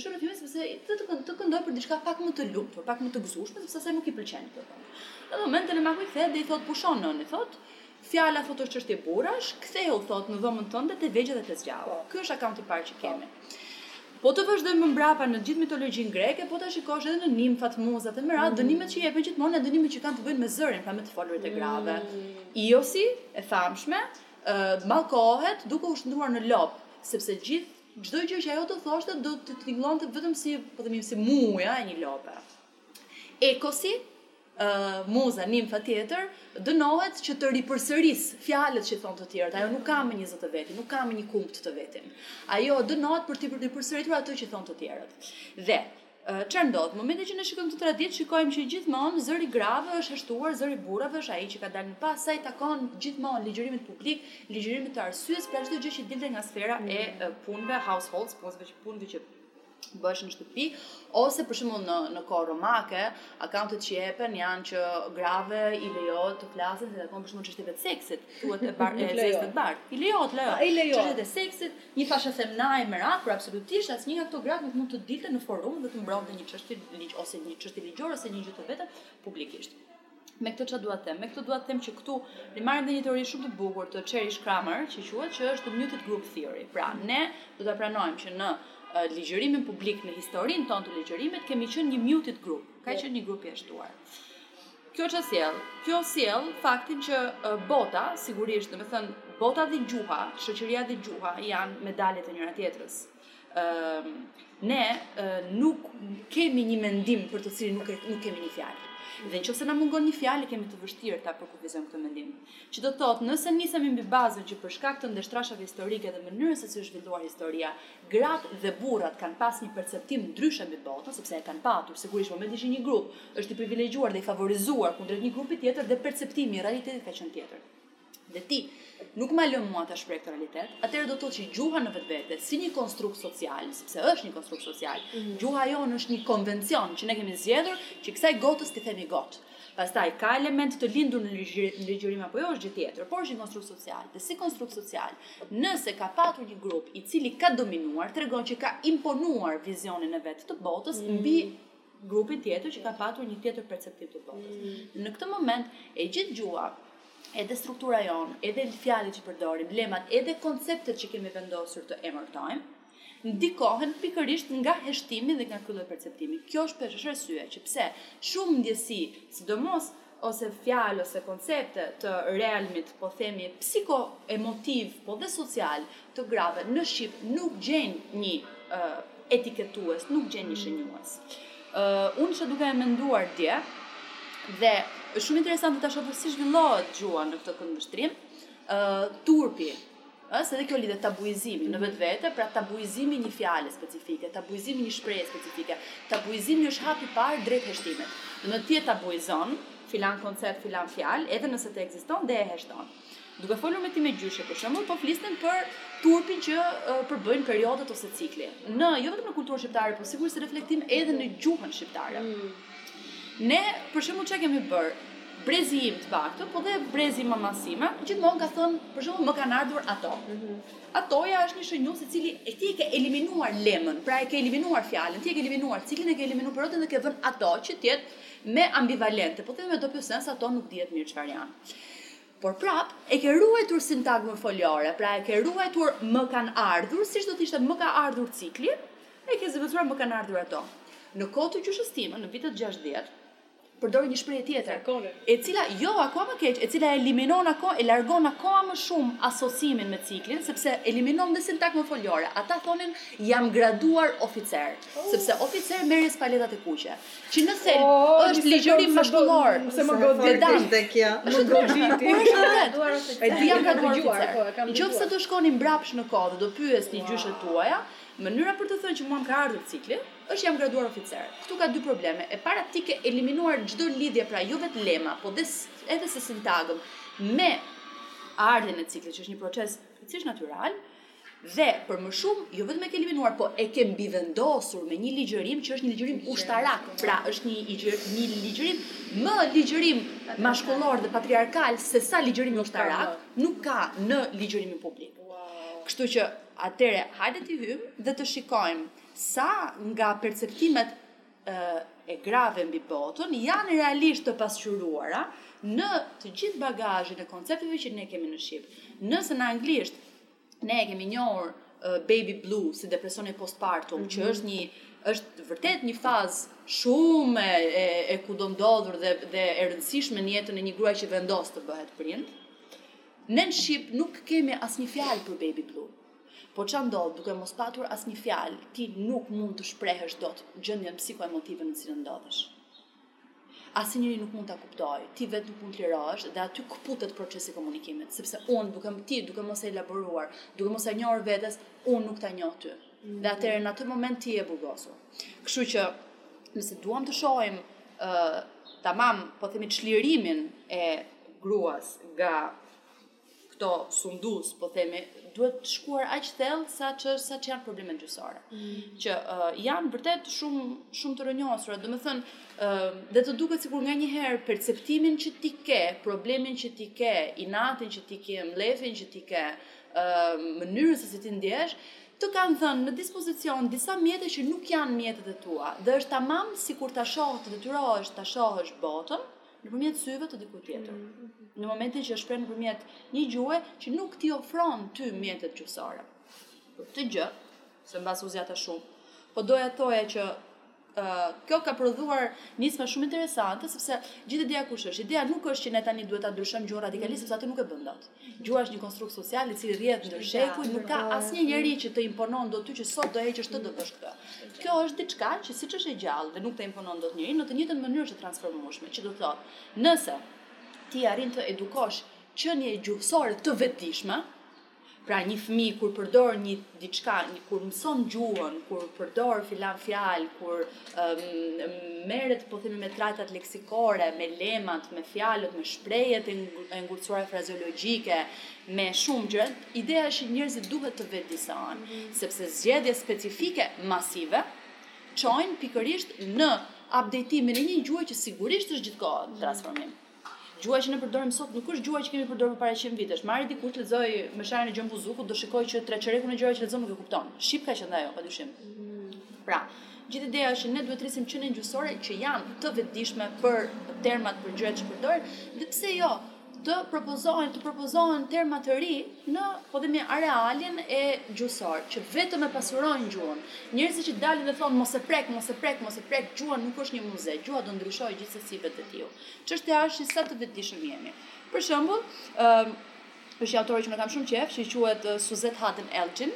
shumë rrëfime sepse të të, të këndojë për diçka pak më të lumtur, pak më të gëzueshme, sepse asaj nuk i pëlqen kjo këngë. Në moment Telemaku i kthehet dhe i thotë pusho nënë, i thotë Fjala thotë është çështje burrash, kthehu thotë në dhomën tënde te vegja dhe te vegjë. Po. Ky është akaunti i parë që kemi. Po të vazhdojmë më mbrapa në gjithë mitologjinë greke, po ta shikosh edhe në nimfat, muzat e me radhë, mm. dënimet që jepen gjithmonë janë dënime që kanë të bëjnë me zërin, pra me të folurit e grave. Mm. Iosi, e famshme, mallkohet duke u shndërruar në lopë, sepse gjithë çdo gjë që ajo të thoshte do të tingëllonte vetëm si, po themi, si muja e një lope. Ekosi, Muza, nimfa tjetër, dënohet që të ripërsërisë fjalët që thonë të tjerët. Ajo nuk ka më një zë të vetin, nuk ka më një kumt të vetin. Ajo dënohet për të ripërsëritur atë që thonë të tjerët. Dhe çfarë ndodh? Në momentin që ne shikojmë këtë traditë, shikojmë që gjithmonë zëri i grave është heshtuar, zëri i burrave është ai që ka dalë në pah, sa i takon gjithmonë ligjërimit publik, ligjërimit të arsyes, pra çdo gjë që dilte nga sfera e punëve households, punëve që punëve që bësh në shtëpi ose për shembull në në kohë romake akauntet që jepen janë që grave i lejohet të flasin sa i takon për shembull çështjeve të seksit thuhet e bardhë e zezë, të bardhë i lejohet lejo i lejohet çështjet e seksit gjë tash s'e kena me rak por absolutisht asnjë nga këto gratë nuk mund të dilte në forum dhe të mbronte një çështje ligj ose një çështje ligjore ose një gjë të vetëm publikisht me këtë çfarë dua të them? Me këtë dua të them që këtu ne marrim dhe një teori shumë të bukur të Cheris Kramarae, që quhet që është the muted group theory. Pra, ne do ta pranojmë që në ligjërimin publik në historinë tonë të ligjërimit kemi qenë një muted group, ka qenë një grup i heshtuar. Kjo ça sjell, kjo sjell faktin që bota, sigurisht, domethënë bota dhe gjuha, shoqëria dhe gjuha janë medalje të njëra-tjetrës. ne nuk kemi një mendim për të cilin nuk nuk kemi një fjalë. Dhe qoftë se na mungon një fjalë, e kemi të vështirë ta përkufizojmë këtë mendim. Që do të thotë, nëse nisemi mbi bazën që për shkak të ndeshtrashave historike dhe mënyrës se si është zhvilluar historia, gratë dhe burrat kanë pas një perceptim ndryshe mbi botën, sepse e kanë patur, sigurisht momenti që një grup është i privilegjuar dhe i favorizuar kundrejt një grupi tjetër dhe perceptimi i realitetit ka qenë tjetër. dhe ti nuk ma lë mua ta shpreh këtë realitet, atëherë do të thotë që gjuha në vetvete si një konstrukt social, sepse është një konstrukt social. Mm -hmm. Gjuha jonë është një konvencion që ne kemi zgjedhur që kësaj gotës t'i themi gotë. Pastaj ka elementë të lindur në ligjërim apo jo është gjë tjetër, por është një konstrukt social. Dhe si konstrukt social, nëse ka patur një grup i cili ka dominuar, tregon që ka imponuar vizionin e vet të botës mm -hmm. mbi grupi tjetër që ka patur një tjetër perceptiv të botës. Mm. Në këtë moment e gjithë gjuha edhe struktura jonë, edhe fjalët që përdorim, lemat, edhe konceptet që kemi vendosur të emërtojmë, ndikohen pikërisht nga heshtimi dhe nga ky lloj perceptimi. Kjo është për arsye që pse shumë ndjesi, sidomos ose fjalë ose koncepte të realmit po themi psikoemotiv po dhe social të grave në shqip nuk gjejnë një etiketues nuk gjejnë një shenjues uh, unë isha duke e menduar dje dhe është shumë interesante ta shohësh si zhvillohet gjuha në këtë këndështrim uh, turpi Ëh, se edhe kjo lidhet tabuizimi në vetvete, pra tabuizimi i një fjale specifike, tabuizimi i një shprehjeje specifike. Tabuizimi është hapi i parë drejt heshtimit. Do të ti e tabuizon filan koncept, filan fjalë, edhe nëse të ekziston dhe e heshton. Duke folur me time gjyshe, për shembull, po flisnim për turpin që uh, përbëjnë periodat ose cikli. Në jo vetëm në kulturën shqiptare, por sigurisht reflektimi edhe në gjuhën shqiptare. Mm. Ne, për shembull, çka kemi bërë? Brezi im të paktën, po dhe brezi i mamasë sime, gjithmonë ka thënë, për shembull, më kanë ardhur ato. Mm -hmm. Atoja është një shenjues i cili ti e ke eliminuar lemën, pra e ke eliminuar fjalën, ti e ke eliminuar ciklin e ke eliminuar periodat dhe ke vënë ato që të jetë më ambivalente, po themi me doppio senso ato nuk dihet mirë çfarë janë. Por prap e ke ruajtur sintagmën foljore, pra e ke ruajtur më kanë ardhur, siç do të ishte më ka ardhur cikli, E ke zëvendësuar më kanë ardhur ato. Në kohë të gjyshës time, në vitet 60, përdorej një shprehje tjetër, e cila jo akoma më keq, e cila eliminon akoma, e largon akoma më shumë asociimin me ciklin, sepse eliminon dhe sintagmën foljore. Ato thonin jam graduar oficer, oh. sepse oficer merrje spaletat e kuqe, që në thelb oh, është ligjërim mashkullor. Se më godit ishte kjo. Më godit ishte graduar oficer. E di jam graduar oficer. Po, Nëse do shkoni mbrapsht në kohë dhe do pyesni gjyshet tuaja, Mënyra për të thënë që mua më ka ardhur cikli, është jam graduar oficer. Këtu ka dy probleme, e para ti ke eliminuar çdo lidhje pra jo vetëm lema, po edhe si sintagmë me ardhjen e ciklit, që është një proces plotësisht natyral, Dhe për më shumë, jo vetëm e ke eliminuar, po e ke mbivendosur me një ligjërim që është një ligjërim ushtarak, pra është një ligjërim, një ligjërim më ligjërim mashkullor dhe patriarkal sesa ligjërimi ushtarak, nuk ka në ligjërimin publik. Kështu që Atëherë, hajde të hyjmë dhe të shikojmë sa nga perceptimet e grave mbi botën janë realisht të pasqyruara në të gjithë bagazhin e koncepteve që ne kemi në shqip. Nëse në anglisht ne e kemi njohur uh, baby blue si depresioni postpartum, mm -hmm. që mhm. është një është vërtet një fazë shumë e, e, e kudondodhur dhe, dhe e rëndësishme në jetën e një gruaje që vendos të bëhet prind. Ne në shqip nuk kemi asnjë fjalë për baby blue. Po ça ndodh, duke mos patur asnjë fjalë, ti nuk mund të shprehesh dot gjendjen psikoemotive në cilën ndodhesh. Asnjëri nuk mund ta kuptojë, ti vetë nuk mund të lirohesh dhe aty këputet procesi i komunikimit, sepse unë duke ti duke mos e elaboruar, duke mos e njohur veten, unë nuk ta njoh ty. Dhe atëherë në atë moment ti je e burgosur. Kështu që nëse duam të shohim ë tamam, po themi çlirimin e gruas nga këto sundus, po themi, duhet të shkuar aq thellë sa që sa ç'janë problemet gjuhësore. Mm. Që uh, janë vërtet shumë shumë të rrënjosura, domethënë ë uh, dhe të duket sikur nganjëherë perceptimin që ti ke, problemin që ti ke, inatin që ti ke, mlefin që ti ke, ë uh, mënyrën se si ti ndjehesh, të kanë dhënë në dispozicion disa mjete që nuk janë mjetet e tua dhe është tamam sikur ta shohësh të detyrohesh ta shohësh botën nëpërmjet syve të dikujt tjetër. Në momentin që e shpreh nëpërmjet një gjuhe që nuk t'i ofron ty mjetet gjuhësore. Për këtë gjë, se mbase u zgjata shumë, po doja të thoja që Uh, kjo ka prodhuar nisma shumë interesante sepse gjithë ideja kush është ideja nuk është që ne tani duhet ta ndryshojmë gjuhën radikalisht mm. sepse atë nuk e bën dot Gjuha është një konstrukt social i cili rrjedh ndër shekuj, nuk ka asnjë njeri që të imponon dot ty që sot do heqësh të do bësh këtë. Kjo është diçka që siç është e gjallë dhe nuk të imponon dot njeri, në të njëjtën mënyrë është e transformueshme, që do të thotë, nëse ti arrin të edukosh qenie gjuhësore të vetëdijshme, pra një fëmijë kur përdor një diçka, kur mëson gjuhën, kur përdor filan fjalë, kur um, merret, po themi, me trajtat leksikore, me lemat, me fjalët, me shprehjet e ngurtësuara frazeologjike, me shumë gjëra, ideja është që njerëzit duhet të vetëdijësohen, mm -hmm. sepse zgjedhje specifike masive, çojnë pikërisht në updatimin e një gjuhe që sigurisht është gjithë kohës mhm. në transformim. Gjuha që ne përdorim sot nuk është gjuha që kemi përdorur para 100 vitesh. Marrë dikush të lexojë Mesharin e Gjon Buzukut, do shikojë që tre çerekun e gjërave që lexon nuk e kupton. Shqip ka qenë dhe ajo, pa dyshim. Pra, gjithë ideja është që ne duhet të rrisim qenie gjuhësore që janë të vetëdijshme për termat për gjërat që përdorin dhe pse jo të propozohen të propozohen terma të rinj në po themi arealin gjuhësor që vetëm e pasurojnë gjuhën. Njerëzit që dalin dhe thonë mos e prek, mos e prek, mos e prek, gjuha nuk është një muze, gjuha do ndryshojë gjithsesi vetvetiu. Çështja është se sa të vetëdijshëm jemi. Për shembull, ë është një autore që unë e kam shumë qejf, që quhet Suzette Haden Elgin,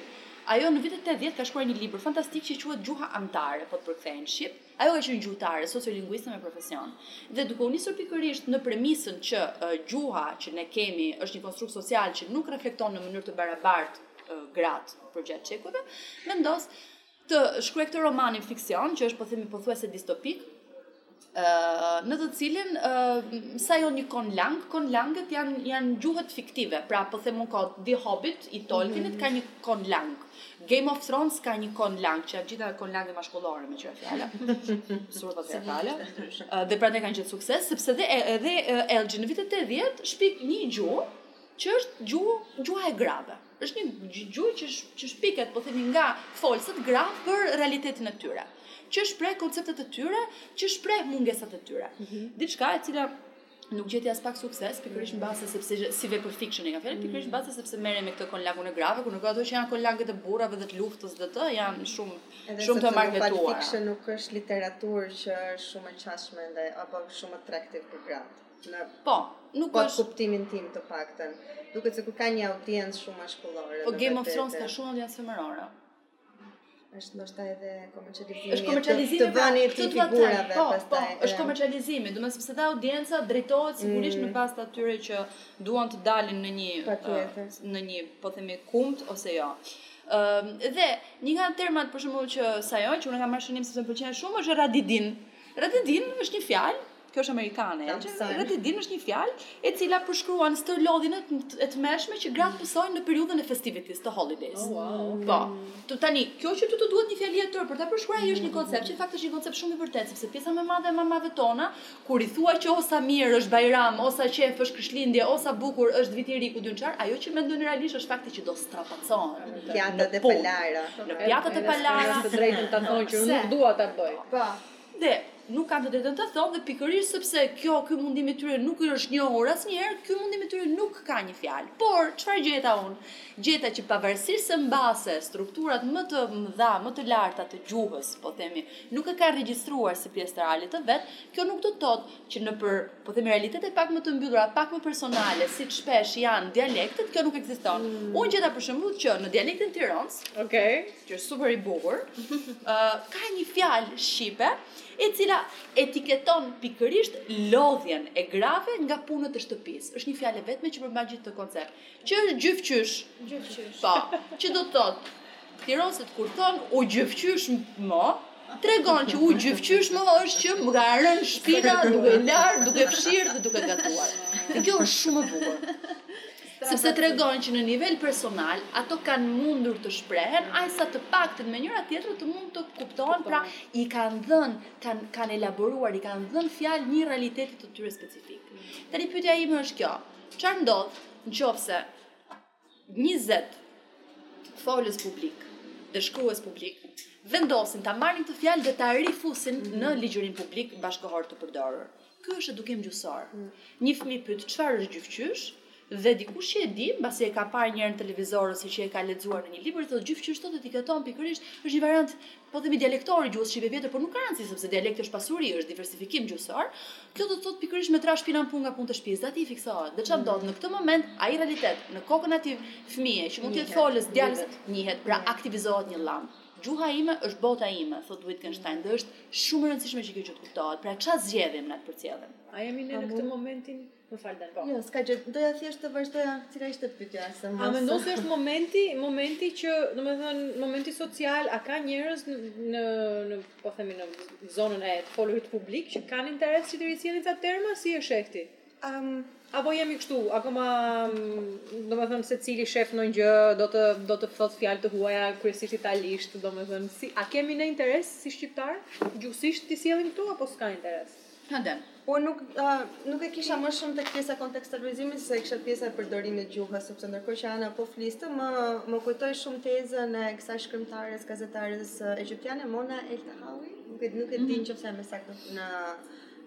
Ajo në vitet 80 ka shkruar një libër fantastik që quhet Gjuha Amtare, po ta përkthejmë shqip. Ajo ka qenë gjuhëtare, sociolinguiste me profesion. Dhe duke u nisur pikërisht në premisën që uh, gjuha që ne kemi është një konstrukt social që nuk reflekton në mënyrë të barabartë uh, gratë përgjatë shekujve, vendos të shkruaj këtë romanin fiksion, që është po themi pothuajse distopik, në të cilin sajon një konlang, konlangët janë janë gjuhët fiktive, pra po them unë kot The Hobbit i Tolkienit mhm. ka një konlang. Game of Thrones ka një konlang, që janë të gjitha konlange mashkullore me qenë fjala. Sur po thënë fjala. Dhe prandaj kanë gjetur sukses sepse dhe edhe Elgin në vitet 80 shpik një gjuhë që është gjuhë gjuha e grave. është një gjuhë që që shpiket, po themi nga folëset gra për realitetin e tyre, që shpreh konceptet e tyre, që shpreh mungesat e tyre. Mm -hmm. Diçka e cila nuk gjeti as pak sukses, pikërisht mbase sepse si vepër fiction e ka fjalën, pikërisht mbase sepse merrej me këtë konlangun e grave, kur ndërkohë ato që janë konlangët e burrave dhe të luftës dhe të janë shumë Edhe shumë të marketuara. Fiction nuk është literaturë që është shumë e qasshme ndaj apo shumë atraktive për gratë. Në po, nuk po në kuptimin tim të paktën. Duket sikur ka një audiencë shumë mashkullore. Po Game of Thrones ka shumë audiencë femërore. Është ndoshta edhe komercializimi. Është komercializimi të pra, vënë të figurave po, po, pastaj. Po, është komercializimi, do të thotë sepse dhe audienca drejtohet sigurisht mm. në pas atyre që duan të dalin në një uh, në një, po themi, kumt ose jo. Ëm uh, dhe një nga termat për shembull që sajon që unë kam marrë shënim sepse më pëlqen shumë është radidin. Radidin është një fjalë kjo është amerikane, radidin është një fjalë e cila përshkruan stërlodhjen e tmerrshme që gratë pësojnë në periudhën e festivities të holidays. Oh, wow, okay. Po. Tu tani, kjo që ty të duhet një fjali e tërë për ta përshkruar është një mm. koncept që faktikisht është një koncept shumë i vërtetë, sepse pjesa më e madhe e mamave tona, kur i thua që o sa mirë është Bajram, o sa qejf është Krishtlindje, o sa bukur është viti i ri ku di unë çfarë, ajo që mendojnë realisht është fakti që do strapacohen. Pjatat e palara. Në pjatat e palara, të drejtën ta thonë që nuk dua ta bëj. Po. Dhe nuk kanë të drejtën ta thonë dhe pikërisht sepse kjo ky mundim i tyre nuk i është njohur asnjëherë, ky mundim i tyre nuk ka një fjalë. Por çfarë gjeta unë? Gjeta që pavarësisht se mbase strukturat më të mëdha, më të larta të gjuhës, po themi, nuk e kanë regjistruar si pjesë të realitetit të vet, kjo nuk do të thotë që nëpër, po themi, realitete pak më të mbyllura, pak më personale, siç shpesh janë dialektet, kjo nuk ekziston. Mm. Unë gjeta për shembull që në dialektin tirons, okay. Që është super i bukur. ka një fjalë shqipe e cila etiketon pikërisht lodhjen e grave nga punët e shtëpisë. Është një fjalë e vetme që përmban gjithë këtë koncept, që është gjyfqysh. Gjyfqysh. Po, që do të thotë tironset kur thonë u gjyfqyshëm, tregon që u gjyfqyshëm është që më ka rënë shpina duke larë, duke fshirë dhe duke gatuar. Dhe kjo është shumë e bukur. Sepse tregojnë që në nivel personal ato kanë mundur të shprehen, aq sa të paktën me njëra tjetër të mund të kuptohen, pra i kanë dhënë, kanë kanë elaboruar, i kanë dhënë fjalë një realiteti të tyre specifik. Tani pyetja ime është kjo, çfarë ndodh nëse 20 folës publik dhe shkrues publik vendosin ta marrin këtë fjalë dhe ta rifusin në ligjërim publik bashkëkohor të përdorur? Ky është edukim gjuhësor. Një fëmijë pyet çfarë është gjyf qysh dhe dikush që e di, mbasi e ka parë një herë në televizor ose që e ka lexuar në një libër, thotë gjyf qysh thotë etiketon pikërisht, është një variant po themi dialektor i gjuhës shqipe vetë, por nuk ka rëndësi sepse dialekti është pasuri, është diversifikim gjuhësor. Kjo do të thotë pikërisht me trash pinan punë nga punë të shtëpisë, dhe aty i fiksohet. Dhe çfarë ndodh në këtë moment, ai realitet në kokën e atij fëmije që mund të jetë vajzë, djalë, njihet, pra aktivizohet një llam. Gjuha ime është bota ime, thotë Wittgenstein, dhe është shumë e rëndësishme që kjo gjë të kuptohet. Pra ça zgjedhim ne të përcjellim? A jemi ne në këtë momentin? Më fal Dan, po. Jo, s'ka gjë. Doja thjesht të vazhdoja cila ishte pyetja se mos. A mendon se është momenti, momenti që, domethënë, momenti social, a ka njerëz në në, në po themi në zonën e folurit publik që kanë interes që t'i risjellin ca terma si e sheh ti? Ëm apo jemi kështu, akoma domethënë secili shef ndonjë gjë, do të do të thotë fjalë të huaja kryesisht italisht, domethënë si a kemi ne interes si shqiptar gjuhësisht t'i sjellim këtu apo s'ka interes? Adem. Unë nuk ë nuk e kisha më shumë tek pjesa e kontekstualizimit sesa e kisha te pjesa e përdorimit të gjuhës, sepse ndërkohë që Ana po fliste, më më kujtoi shumë tezën e kësaj shkrimtares, gazetares egjiptiane Mona Eltahawy, nuk e nuk e di nëse jam e saktë në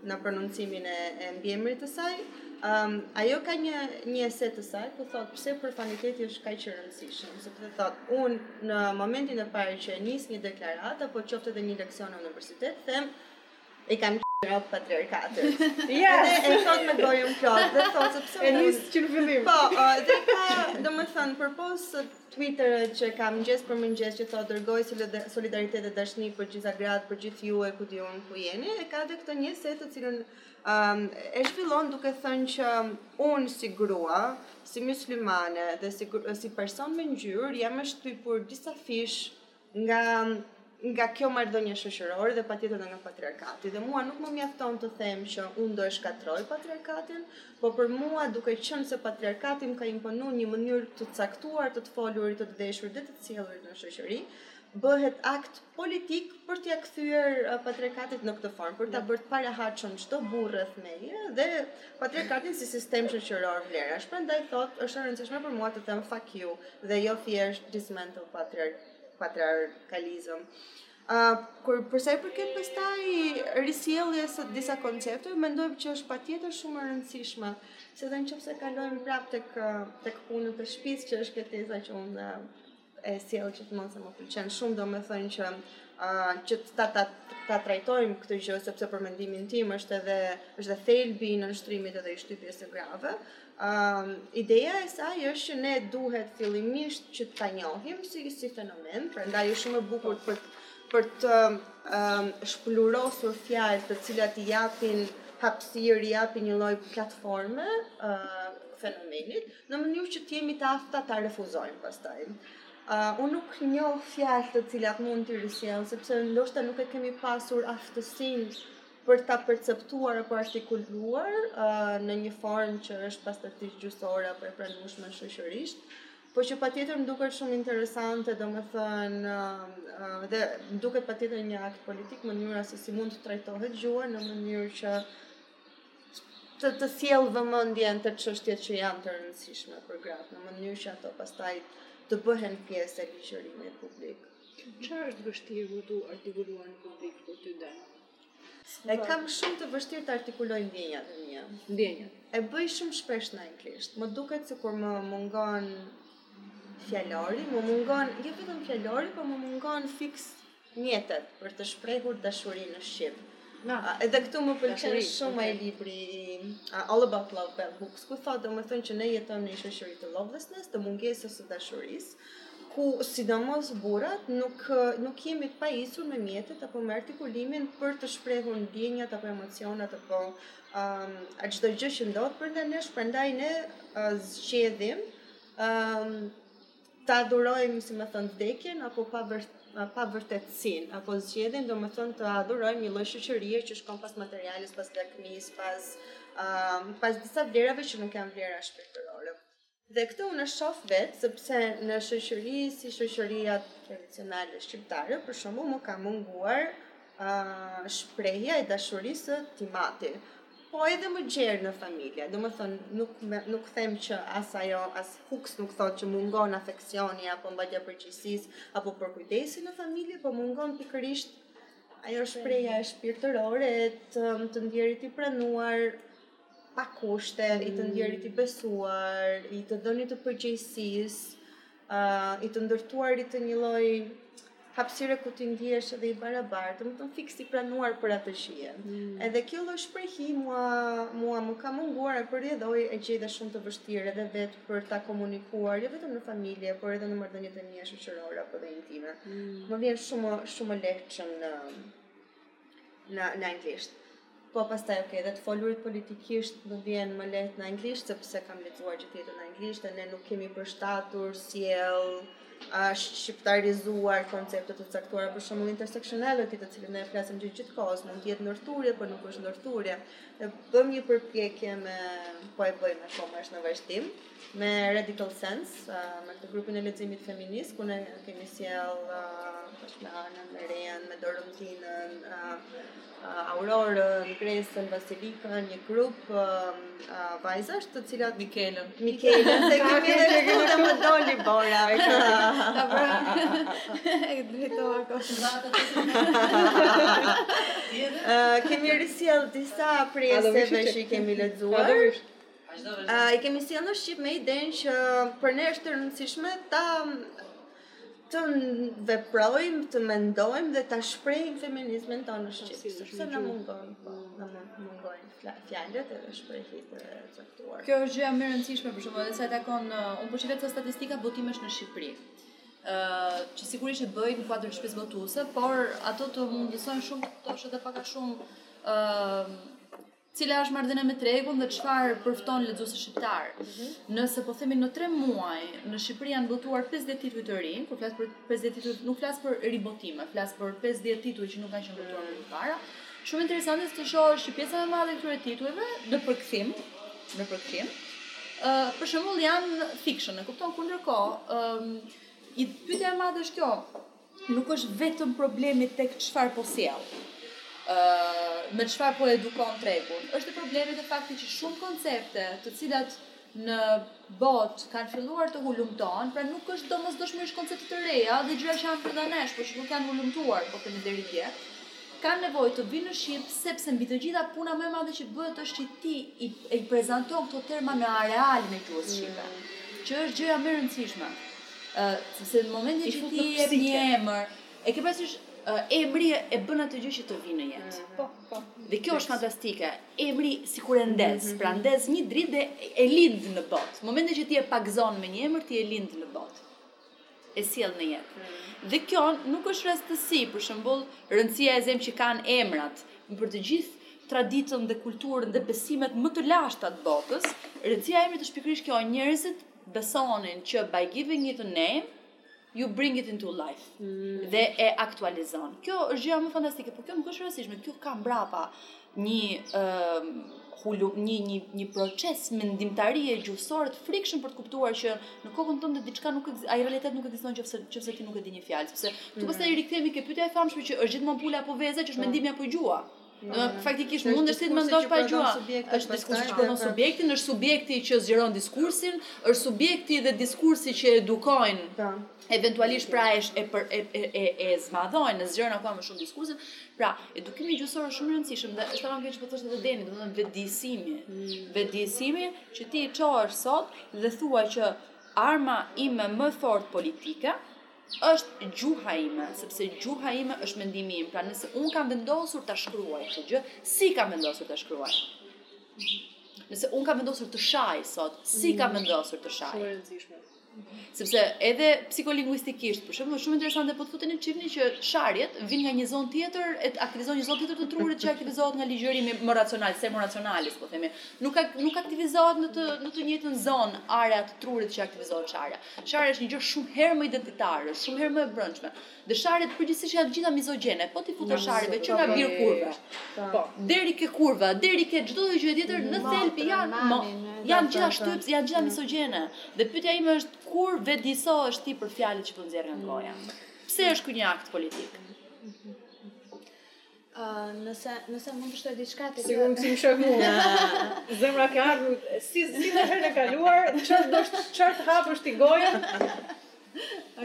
në prononcimin e, e mbiemrit të saj. Um, ajo ka një një ese të saj ku thot pse profaniteti është kaq i rëndësishëm, sepse thot un në momentin e parë që nis një deklaratë apo qoftë edhe një leksion në universitet, them i kam qi robt patriarkatit. Ja, dhe e thot me gojën plot, dhe thot se pse e nis që në fillim. Po, dhe ka, domethënë, përpos Twitterët që ka mëngjes për mëngjes që thotë dërgoj solidaritet dhe dashni për gjitha gratë, për gjithë ju e ku di unë ku jeni, e ka dhe këtë një ese të cilën um, e zhvillon duke thënë që unë si grua, si muslimane dhe si, si person me ngjyrë jam e shtypur disa fish Nga nga kjo marrëdhënie shoqërore dhe patjetër edhe nga patriarkati. Dhe mua nuk më mjafton të them që unë do e shkatroj patriarkatin, por për mua duke qenë se patriarkati më ka imponuar një mënyrë të caktuar të të folurit, të të veshurit dhe të të sjellurit në shoqëri, bëhet akt politik për t'ia kthyer uh, patriarkatit në këtë formë, për ta bërë të parehatshëm çdo burrë rreth meje dhe Patriarkatin si sistem shoqëror vlerash, prandaj thotë është e rëndësishme për mua të them fuck you dhe jo thjesht dismantle patriar patriarkalizëm. Uh, përsa i përket pastaj risjelljes së disa koncepteve, mendoj që është patjetër shumë e rëndësishme, se dhe në qoftë se kalojmë prapë tek tek punët e shtëpisë që është kjo teza që unë e sjell gjithmonë se më pëlqen shumë, domethënë që, uh, që ta, ta, ta trajtojmë këtë gjë, sepse për mendimin tim është edhe, është dhe thelbi i nënshtrimit edhe i shtypjes së grave. Um, ideja e saj është që ne duhet fillimisht që ta njohim si, si fenomen, prandaj është shumë e bukur për, për të um, shpluhurosur fjalë të cilat i japin hapësirë, i japin një lloj platforme uh, fenomenit, në mënyrë që të jemi të afta ta refuzojmë pastaj. Uh, unë nuk njoh fjalë të cilat mund t'i risjell, sepse ndoshta nuk e kemi pasur aftësinë për ta perceptuar apo artikuluar uh, në një formë që është pastaj gjuhësore apo e pranueshme shoqërisht, por që patjetër më duket shumë interesante, domethënë uh, dhe më duket patjetër një akt politik mënyra se si mund të trajtohet gjuha në mënyrë që të të sjellë vëmendjen te çështjet që janë të rëndësishme për gratë, në mënyrë që ato pastaj të bëhen pjesë e ligjërimit publik. Çfarë është vështirë për t'u artikuluar në publik për ty dhe? E kam shumë të vështirë të artikuloj ndjenjat e mia. Ndjenjat. E bëj shumë shpesh në anglisht. Më duket sikur më mungon fjalori, më mungon jo vetëm fjalori, por më mungon fiks Mjetet për të shprehur dashurinë në shqip. Na, edhe këtu më pëlqen shumë ai libri All About Love Bell Hooks, ku thotë domethënë që ne jetojmë në një shoqëri të lovelessness, të mungesës së dashurisë, ku sidomos burrat nuk nuk jemi të pajisur me mjetet apo me artikulimin për të shprehur ndjenjat apo emocionet apo um, çdo gjë që ndodh brenda nesh, prandaj ne uh, zgjedhim um, të adhurojmë, domethënë, vdekjen, apo pa, vër, pavërtetësinë, apo zgjedhim, domethënë, të adhurojmë një lloj shoqërie që shkon pas materiales, pas lakmisë, pas, uh, pas disa vlerave që nuk janë vlera shpirtërore. Dhe këtë unë e shoh vetë, sepse në shoqëri, si shoqëria tradicionale shqiptare, për shembull më ka munguar shprehja e dashurisë së tim eti. Po edhe më gjerë në familje, domethënë, nuk, me, nuk them që as ajo, as Hooks nuk thotë që mungon afeksioni apo mbajtja e përgjegjësisë, apo përkujdesi në familje, po mungon pikërisht ajo shprehja e shpirtërores, të, të ndjerit i pranuar, pa kushte, mm. i të ndjerit i besuar, i të dhënit të përgjegjësisë, uh, i të ndërtuarit të një lloj hapësire ku ti ndihesh edhe i barabartë, domethënë fiks i pranuar për atë që je. Mm. Edhe kjo lloj shprehi mua mua më ka munguar e për rrjedhoj e gjej dhe shumë të vështirë edhe vetë për ta komunikuar jo vetëm në familje, por edhe në marrëdhëniet e mia shoqërore apo dhe intime. Mm. Më vjen shumë më lehtshëm në në në anglisht. Po pastaj ok, dhe të folurit politikisht më vjen më lehtë në anglisht sepse kam lexuar gjithë jetën në anglisht dhe ne nuk kemi përshtatur sjell është shqiptarizuar koncepte të caktuara për shembull intersectionality të cilin ne flasim gjithë gjithë kohës mund të jetë ndërthurje por nuk është ndërthurje dhe bëmë një përpjekje me po e bëjmë akoma është në vazhdim me Radical Sense, uh, me këtë grupin e leximit feminist, ku ne kemi sjellë me Anën, uh, me Rean, me Doruntinën, uh, uh, Aurorën, Gresën, Vasilikën, një grup uh, uh, vajzash të cilat... Mikelën. Mikelën, se kemi dhe në grup dhe më doli bora. Ta bërë, e drejtoha kosë. Kemi risjellë disa prej eseve që i kemi lexuar. Uh, I kemi sjellë në shqip me idenë që për ne është e rëndësishme ta të veprojmë, të mendojmë dhe ta shprehim feminizmin tonë në shqip, sepse na mungon, po, na mungojnë fjalët edhe shprehjet e caktuara. Kjo është gjëja më e rëndësishme për shkak se sa i takon uh, unë po shikoja statistika botimesh në Shqipëri. ë uh, që sigurisht i bëj në kuadër shtëpisë botuese, por ato të mundësojnë shumë të shohësh edhe pak a shumë ë uh, Cila është marrëdhënia me tregun dhe çfarë përfton lexuesi shqiptar? Nëse po themi në 3 muaj në Shqipëri janë botuar 50 tituj të rinj, kur flas për 50 tituj, nuk flas për ribotime, flas për 50 tituj që nuk kanë qenë botuar më parë. Shumë interesante të shohësh që pjesa më e madhe e këtyre titujve në përkthim, në përkthim, ë uh, për shembull janë fiction, e kupton kur ndërkohë, ë uh, pyetja e madhe është kjo, nuk është vetëm problemi tek çfarë po sjell. ë me çfarë po edukon tregun. Është problemi te fakti që shumë koncepte, të cilat në botë kanë filluar të hulumtohen, pra nuk është domosdoshmërisht koncepte të reja dhe gjëra që janë brenda nesh, por që nuk janë hulumtuar, po themi deri dje, kanë nevojë të vijnë në shqip sepse mbi të gjitha puna më e madhe që bëhet është që ti i, i prezanton këto terma në arealin e gjuhës shqipe, që është gjëja më e rëndësishme. Sepse në momentin që ti i jep një emër, e ke parasysh emri e bën atë gjë që të vijë në jetë. Mm. Po, po. Dhe kjo është fantastike. Emri sikur e ndez, mm -hmm. pra ndez një dritë dhe e lind në botë. Në momentin që ti e pagëzon me një emër, ti e lind në botë. E sjell në jetë. Mm -hmm. Dhe kjo nuk është rastësi, për shembull, rëndësia e, e zëmë që kanë emrat për të gjithë traditën dhe kulturën dhe besimet më të lashta të botës, rëndësia e emrit është pikërisht kjo, njerëzit besonin që by giving it a name you bring it into life mm. dhe e aktualizon. Kjo është gjëja më fantastike, por kjo nuk është e rëndësishme, kjo ka mbrapa një ë uh, hulum një një një proces mendimtarie gjuhësore të frikshëm për të kuptuar që në kokën tënde diçka nuk ekziston, ai realitet nuk ekziston nëse nëse ti nuk e di një fjalë, sepse ktu mm. pastaj rikthehemi ke pyetja e famshme që është gjithmonë pula apo veza që është po. mendimi apo gjua. Faktikisht mundesh ti të mendosh pa gjua. Është diskursi që prodhon subjektin, është subjekti që zgjeron diskursin, është subjekti dhe diskursi që edukojnë. Po. Eventualisht pra e e e e, e zmadhojnë, e zgjeron akoma më shumë diskursin. Pra, edukimi gjuhësor është shumë i rëndësishëm dhe është tamam kjo që po thoshte edhe Deni, domethënë vetëdijësimi. Mm. Vetëdijësimi që ti çohesh sot dhe thua që arma ime më e fortë politike është gjuha ime, sepse gjuha ime është mendimi im. Pra nëse un kam vendosur ta shkruaj këtë gjë, si kam vendosur ta shkruaj? Nëse un kam vendosur të shaj sot, si kam mm. vendosur të shaj? Shumë e rëndësishme. Sepse edhe psikolinguistikisht, për shembull, është shumë interesante po të futeni të shifni që sharjet vijnë nga një zonë tjetër e aktivizojnë një zonë tjetër të trurit që aktivizohet nga ligjërimi më racional, ose më racional si, po themi. Nuk ka, nuk aktivizohet në të në të njëjtën zonë area të trurit që aktivizohet sharja. Sharja është një gjë shumë herë më identitare, është shumë herë më e brendshme. Dhe sharjet përgjithsisht janë të gjitha mizogjene. Po t'i futesh sharjeve që nga bir kurve. Po, deri ke kurva, deri ke çdo lloj gjëje tjetër në thelb janë mo, janë gjitha shtypës, janë gjitha mizogjene. Dhe pyetja ime është kur vetëdijsohesh ti për fjalët që po nxjerr nga goja? Pse është ky një akt politik? Uh, nëse nëse mund të shtoj diçka te Sigurisht më shoj mua. Zemra ka ardhur si si në herën e kaluar, çfarë do të çfarë të hapësh ti gojën?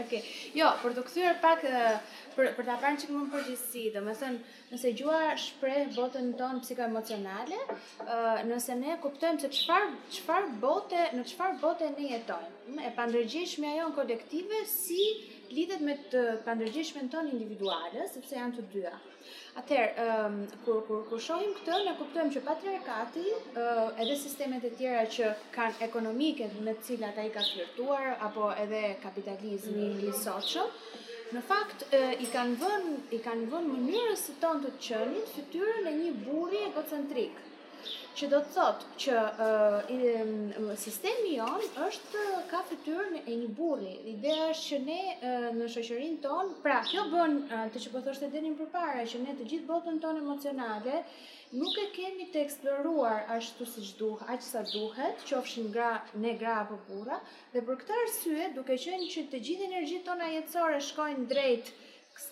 Okej. Jo, për t'u kthyer pak për për ta parë çikun përgjithësi, domethënë, nëse gjua shpreh botën tonë psikoemocionale, ë nëse ne kuptojmë se çfarë çfarë bote, në çfarë bote ne jetojmë, e pandërgjeshmja jonë kolektive si lidhet me të pandërgjeshmen tonë individuale, sepse janë të dyja. Atëherë, um, kur, kur, kur shohim këtë, ne kuptojmë që patriarkati, uh, edhe sistemet e tjera që kanë ekonomike me të cilat ai ka flirtuar, apo edhe kapitalizmi mm. i sotshëm, në fakt uh, i kanë vënë i kanë vënë mënyrës së tonë të qenit fytyrën e një burri egocentrik. Që do të thotë që uh, sistemi jonë është ka fytyrën e një burri. Ideja është që ne uh, në shoqërinë tonë, pra kjo bën uh, atë që po thoshte Deni më përpara që ne të gjithë botën tonë emocionale nuk e kemi të eksploruar ashtu siç duh, aq sa duhet, qofshim gra, ne gra apo burra, dhe për këtë arsye, duke qenë që të gjithë energjitë tona jetësore shkojnë drejt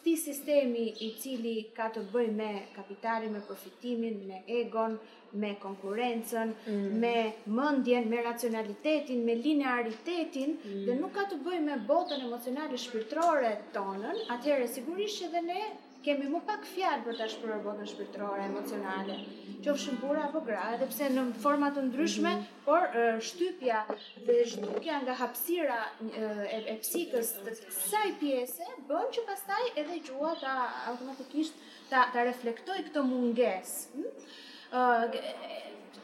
Ky sistemi i cili ka të bëjë me kapitalin, me përfitimin, me egon, me konkurencën, mm. me mendjen, me racionalitetin, me linearitetin, mm. dhe nuk ka të bëjë me botën emocionale shpirtërore tonën, atëherë sigurisht që edhe ne kemi më pak fjalë për ta shprehur botën shpirtërore, emocionale, qofshim burra apo gra, edhe pse në forma të ndryshme, mm. Por shtypja dhe zhdukja nga hapësira e psikës së kësaj pjese bën që pastaj edhe gjuha ta automatikisht ta ta reflektojë këtë mungesë. Hm?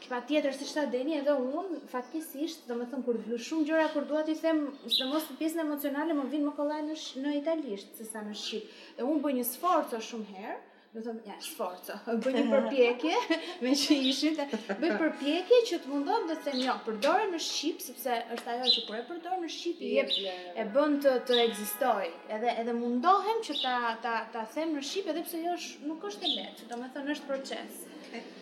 patjetër siç tha Deni edhe unë, faktikisht, domethënë, kur shumë gjëra, kur dua t'i them, sidomos te pjesën emocionale, më vijnë më kollaj në, në italisht, sesa në shqip. Dhe unë bëj një sforco shumë herë, domethënë, ja, sforco. Bëj një përpjekje, me që ishit, bëj përpjekje që të mundohem të them jo, përdore në shqip sepse është ajo që kur e përdor në shqip i jep e bën të të ekzistojë. Edhe edhe mundohem që ta ta ta them në shqip edhe pse jo është nuk është e lehtë, domethënë është proces.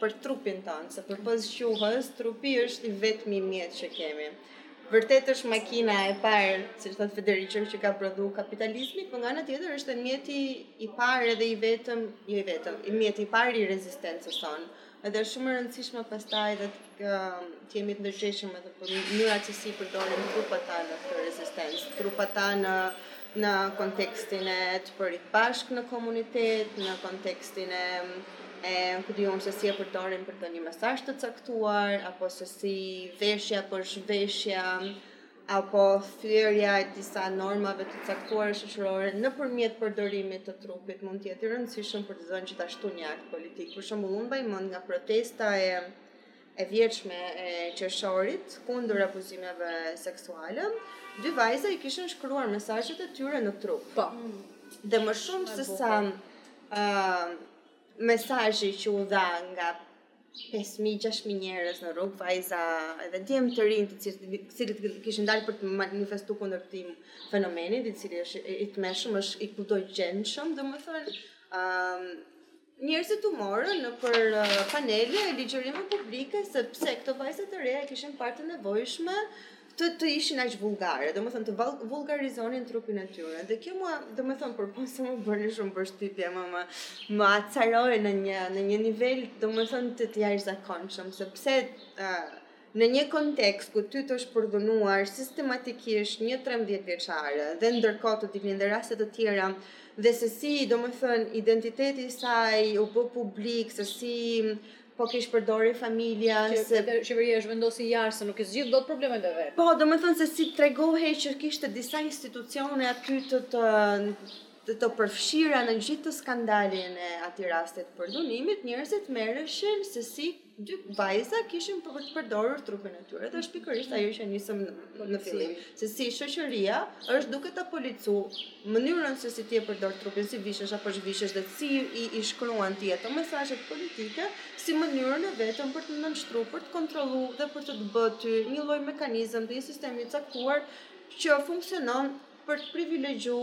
për trupin tonë, se përpos gjuhës, trupi është i vetmi mjet që kemi. Vërtet është makina e parë, siç thotë Federici, që ka prodhu kapitalizmi, por nga ana tjetër është mjeti i parë edhe i vetëm, jo i vetmi, mjeti i parë i rezistencës sonë. Edhe është shumë e rëndësishme pastaj edhe të jemi të ndërgjegjshëm edhe për mënyrat se si i përdorim trupat tanë në këtë rezistencë, trupat tanë në kontekstin e të bërit bashkë në komunitet, në kontekstin e e ku di unë se si e përdorim për të dhënë një mesazh të caktuar, apo se si veshja apo zhveshja, apo thyerja e disa normave të caktuara shoqërore nëpërmjet përdorimit të trupit mund të jetë i rëndësishëm për të dhënë gjithashtu një akt politik. Për shembull, unë mbaj mend nga protesta e e vjetshme e qershorit kundër abuzimeve seksuale, dy vajza i kishin shkruar mesazhet e tyre në trup. Po. Dhe më shumë sesa ë uh, mesazhi që u dha nga Pesë mijë, gjashtë mijë njerëz në rrugë, vajza edhe djem të rinj të cilët të cilët kishin dalë për të manifestuar kundër këtij fenomeni, i cili është i tmerrshëm, është i kudogjendshëm, domethënë, ëm njerëzit u morën nëpër uh, panele e ligjërime publike sepse këto vajza të reja kishin parë të nevojshme të të ishin aq vulgare, domethënë të vulgarizonin trupin e tyre. Dhe kjo mua, domethënë, përpos më bëri shumë përshtypje, më më, më acaroi në një, në një nivel, domethënë, të të jashtëzakonshëm, sepse uh, në një kontekst ku ty të është përdhunuar sistematikisht një 13 vjeçare dhe ndërkohë të dilin dhe raste të tjera, dhe se si, domethënë, identiteti i saj u bë publik, se si po kish përdor familja që, se qeveria është vendosi jashtë se nuk i zgjidh dot problemet e vet. Po, domethënë se si tregohej që kishte disa institucione aty të të të, të përfshira në gjithë atë skandalin e atij rastit të përdhunimit, njerëzit merreshin se si dy vajza kishin për të përdorur trupin e tyre. Dhe është pikërisht ajo që nisëm në, në fillim, se si shoqëria është duke ta policu mënyrën se si ti e përdor trupin, si vishesh apo zhvishesh dhe si i, i shkruan ti ato mesazhe politike si mënyrën e vetëm për të nënshtruar, për të kontrolluar dhe për të të bë ty një lloj mekanizëm dhe një sistem të caktuar që funksionon për të privilegju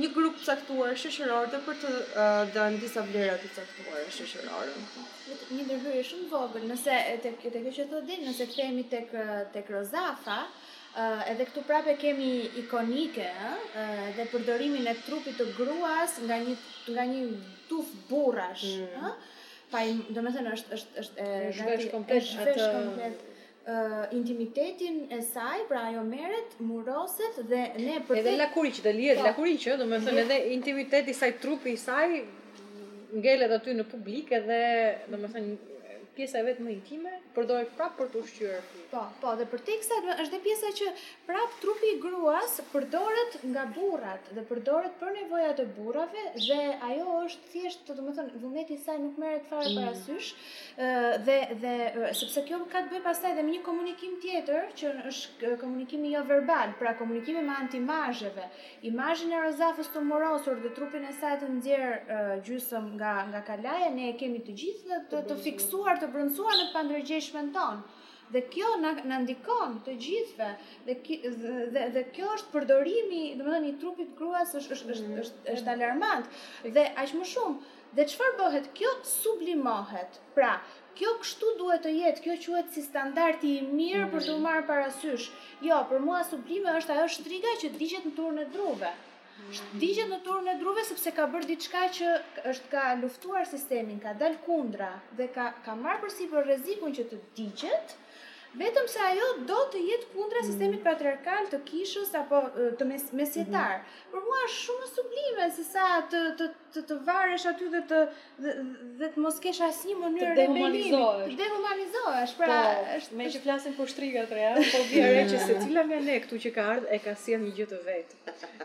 një grup të caktuar shoqëror dhe për të uh, dhënë disa vlera të caktuara shoqërore. Një ndërhyrje shumë vogël, nëse tek tek kjo që thotë din, nëse kthehemi tek tek Rozafa, Edhe këtu prapë e kemi ikonike, ëh, edhe përdorimin e trupit të gruas nga një nga një tufë burrash, mm. ëh. Pa, domethënë është është është e zhvesh komplet, e zhvesh komplet uh, intimitetin e saj, pra ajo merret, muroset dhe ne për Edhe lakuriq dhe lihet po. lakuriq, ëh, domethënë edhe intimiteti i saj, trupi i saj ngelet aty në publik edhe domethënë pjesa e vet më intime përdoret prap për të ushqyer fëmijën. Po, po, dhe për teksa është dhe pjesa që prap trupi i gruas përdoret nga burrat dhe përdoret për nevojat e burrave dhe ajo është thjesht, domethënë, vullneti i saj nuk merret fare mm. parasysh dhe dhe sepse kjo ka të bëjë pastaj dhe me një komunikim tjetër që është komunikimi jo verbal, pra komunikimi me anë të imazheve. Imazhin e Rozafës të murosur dhe trupin e saj të nxjerrë gjysëm nga nga kalaja ne e kemi të gjithë të, të fiksuar, të brendësuar në të pandërgjegjshmen tonë. Dhe kjo na na ndikon të gjithëve dhe ki, dhe, dhe kjo është përdorimi, domethënë i trupit të gruas është është është është, mm. është alarmant. Dhe aq më shumë, dhe çfarë bëhet? Kjo sublimohet. Pra, Kjo kështu duhet të jetë, kjo quhet si standardi i mirë për t'u marrë parasysh. Jo, për mua sublime është ajo shtriga që digjet në turrën e druve. Digjet në turrën e druve sepse ka bërë diçka që është ka luftuar sistemin, ka dalë kundra dhe ka ka marrë përsipër rrezikun që të digjet, vetëm se ajo do të jetë kundra mm. sistemit patriarkal të kishës apo të mes, mesjetar. Mm-hmm. Për mua është shumë sublime se sa të të të të varesh aty dhe të dhe të mos kesh asnjë mënyrë rebelimi. Të dehumanizohesh. Pra, po, është me që flasim për shtriga të reja, po vija re që secila nga ne këtu që ka ardhur e ka sjell një gjë të vet.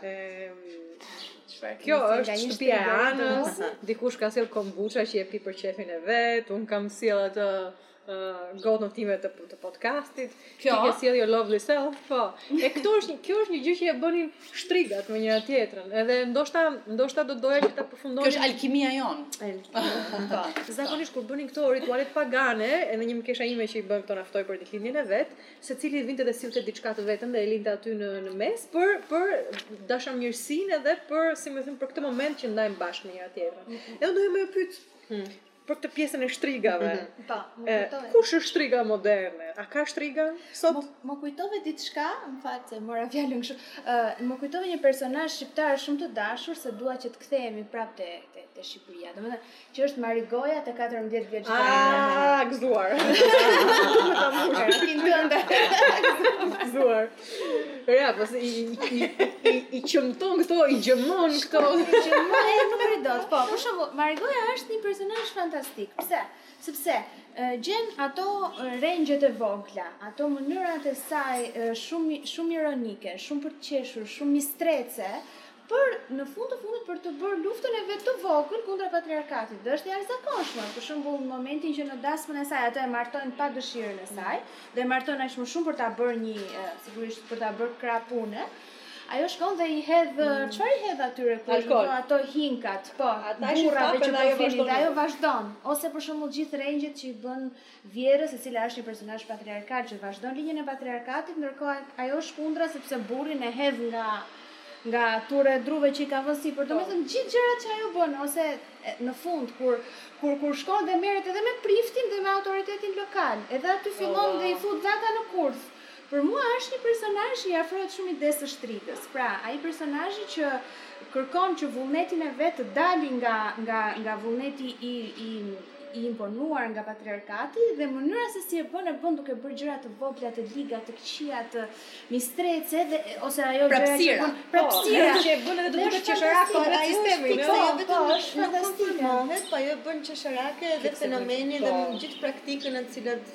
Ehm, çfarë? Kjo është shtëpia e Anës, dikush ka sjell kombuça që e pi për qejfin e vet, un kam sjell atë uh, gold notime të, të podcastit. Kjo? Ti ke sjell your lovely self, po. E këtu është, kjo është një gjë që e bënin shtrigat me njëra tjetrën. Edhe ndoshta, ndoshta do doja që ta përfundonin. Kjo është alkimia jonë. Po. Zakonisht kur bënin këto ritualet pagane, edhe një mikesha ime që i bën këto naftoj për ditëlindjen e vet, secili vinte dhe sillte diçka të vetën dhe e linte aty në në mes për për dashamirësinë edhe për, si më thënë, për këtë moment që ndajmë bashkë me njëra tjetrën. Mm-hmm. Edhe do më pyet Hmm. për këtë pjesën e shtrigave. Mm -hmm. Po, më kujtove. Kush është shtriga moderne? A ka shtriga sot? Më, më kujtove diçka, në fakt, mora fjalën kështu. Ë, uh, më kujtove një personazh shqiptar shumë të dashur se dua që të kthehemi prapë te te, te Shqipëria. Domethënë, që është Marigoja te 14 vjeç dhëndër. Ah, gëzuar. Gëzuar. Ja, po se i, i, i, i, i qëmton këto, i gjëmon këto. I gjëmon e nuk rri dot. Po, për shembull, Marigoja është një personazh fantastik. Pse? Sepse, gjen ato rengjet e vogla, ato mënyrat e saj shumë shumë ironike, shumë për të qeshur, shumë mistrece, Por, në fund të fundit për të bërë luftën e vet të vogël kundra patriarkatit dhe është e jashtëzakonshme, për shembull, në momentin që në dasmën e saj atë e martojnë pa dëshirën e saj dhe e martojnë aq më shumë për ta bërë një, sigurisht për ta bërë krah pune, ajo shkon dhe i hedh mm. çfarë i hedh atyre kur i thonë ato hinkat, po, burrave që po flinin dhe ajo vazhdon, ose për shembull gjithë rengjet që i bën vjehrrës e cila është një personazh patriarkal që vazhdon linjën e patriarkatit, ndërkohë ajo është kundra sepse burrin e hedh nga nga turra e druve që i ka vënë sipër. Po. Domethënë gjithë gjërat që ajo bën ose në fund kur kur kur shkon dhe merret edhe me priftin dhe me autoritetin lokal, edhe aty oh, fillon dhe i fut ata në kurth. Për mua është një personazh që i afrohet shumë idesë së shtrigës. Pra, ai personazhi që kërkon që vullnetin e vet të dali nga nga nga vullneti i i i imponuar nga patriarkati dhe mënyra se si e bën e bën duke bërë gjëra të vogla, të liga, të këqija, të mistrece dhe ose ajo gjëja që bën prapësira po, që e bën edhe duket qesharak po ai sistemi, jo jo vetëm është fantastike, po ajo e bën qesharake edhe fenomenin dhe gjithë praktikën në të cilat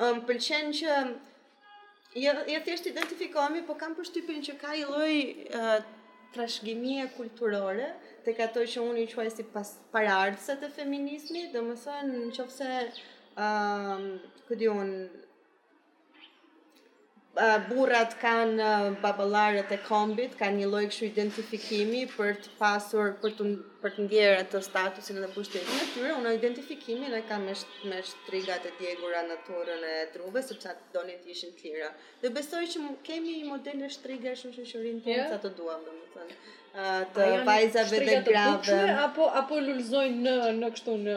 Më pëlqen që jo jo thjesht identifikohemi, por kam përshtypjen që ka një lloj trashëgimie kulturore tek ato që unë i quaj si paraardhëset e feminizmit, domethënë në qoftë se ë ku di unë Burrat kanë baballarët e kombit, kanë një lloj kështu identifikimi për të pasur për të për të ndjerë atë statusin dhe pushtetin e tyre. Unë identifikimin e kam me me shtrigat e djegura në turrën e druve sepse ato donin të ishin të lira. Dhe besoj që kemi modele shtrigash në shoqërinë tonë yeah. sa të duam, domethënë. Ë të vajzave dhe grave apo apo lulzojnë në në kështu në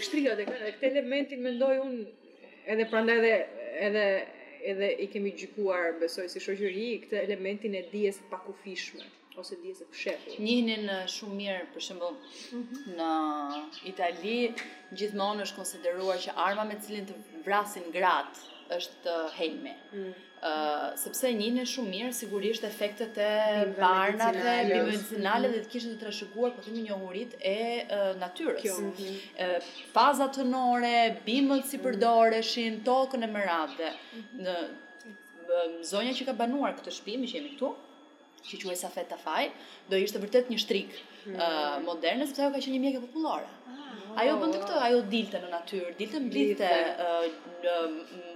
shtrihet e kanë këtë elementin mendoj unë edhe prandaj edhe edhe edhe i kemi gjykuar besoj si shoqëri këtë elementin e dijes së pakufishme ose dijes së fshehtë. Njihnin uh, shumë mirë për shembull mm -hmm. në Itali gjithmonë është konsideruar që arma me cilën të vrasin gratë është uh, helmi. Mm -hmm. sepse njihnin shumë mirë sigurisht efektet e barnave, bimëve medicinale dhe të kishin të trashëguar po themi njohuritë e uh, natyrës. Kjo, uh, fazat hënore, bimët si përdoreshin, tokën e me radhë. Zonja që ka banuar këtë shtëpi, që jemi këtu. që quhej Safete Tafaj, do ishte vërtet një shtrigë mm. uh, moderne, sepse ajo ka qenë një mjeke popullore. Ah, ajo bënte këtë, ajo dilte në natyrë, dilte mblidhte uh,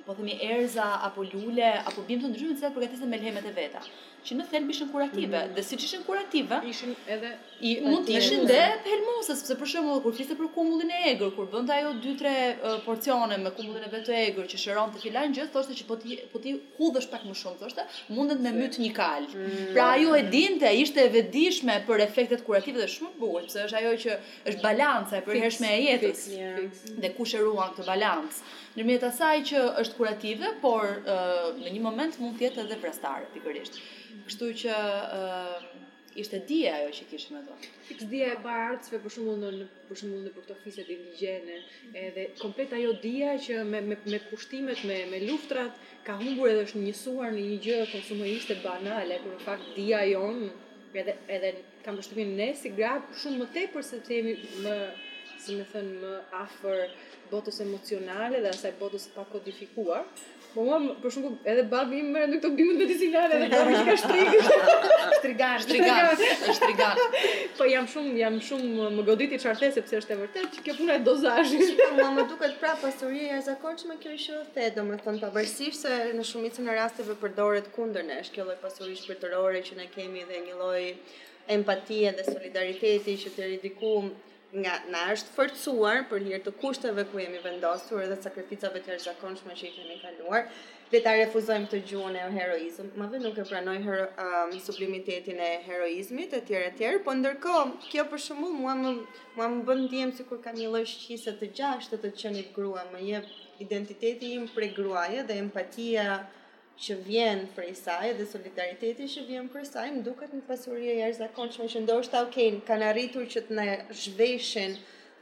po themi erëza apo lule apo bimë të ndryshme të cilat përgatiste melhemet e veta, që në thelb ishin kurative mm. dhe siç ishin kurative, ishin edhe I, mund të ishin dhe helmuese, sepse për shembull kur fliste për kungullin e egër, kur bënte ajo 2-3 uh, porcione me kungullin e vet të egër që shëronte filan gjë, thoshte që po t'i po t'i hudhësh pak më shumë, thoshte, mundet me myt një kal. Mm. Pra ajo e dinte, ishte e vetëdijshme për efektet kurative dhe shumë e bukur, sepse është ajo që është balanca e përhershme e jetës. Fiks, yeah. Fiks. Dhe kush e ruan këtë balancë? Ndërmjet asaj që është kurative, por uh, në një moment mund të jetë edhe vrastare pikërisht. Kështu që uh, Ishte dija ajo që kishin ato. Fiks dija e paraardhësve, për shembull në për shembull nëpër këto fiset indigjene, edhe komplet ajo dija që me me me pushtimet me me luftrat ka humbur edhe është njësuar në një gjë konsumiste banale, kur në fakt dija jonë edhe edhe kam përshtypjen ne si gra shumë më tepër se të themi më si me thënë më afër botës emocionale dhe asaj botës pakodifikuar, Po mua për shembull edhe babi im merret me këto bimët medicinale edhe babin e kam shtrigë. Shtrigan, shtrigan, është shtrigan. Po jam shumë jam shumë më goditi çfarë the sepse është e vërtetë që kjo puna e dozazhit. Po mua më duket pra pasuri e jashtëzakonshme kjo që ti the, domethënë pavarësisht se në shumicën e rasteve përdoret kundër nesh kjo lloj pasuri shpirtërore që ne kemi dhe një lloj empatie dhe solidariteti që deri diku na na është forcuar për hir të kushteve ku jemi vendosur edhe sakrificave të jashtëzakonshme që i kemi kaluar, le ta refuzojmë këtë gjuhën e heroizmit. Madje nuk e pranoj her, um, sublimitetin e heroizmit etj etj, po ndërkohë kjo për shembull mua më mua më bën të ndihem sikur kam një lloj shqise të gjashtë të qenit grua, më jep identiteti im prej gruaje dhe empatia që vjen prej saj dhe solidariteti që vjen prej saj më duket një pasuri e jashtëzakonshme që ndoshta ok kanë arritur që të na zhveshin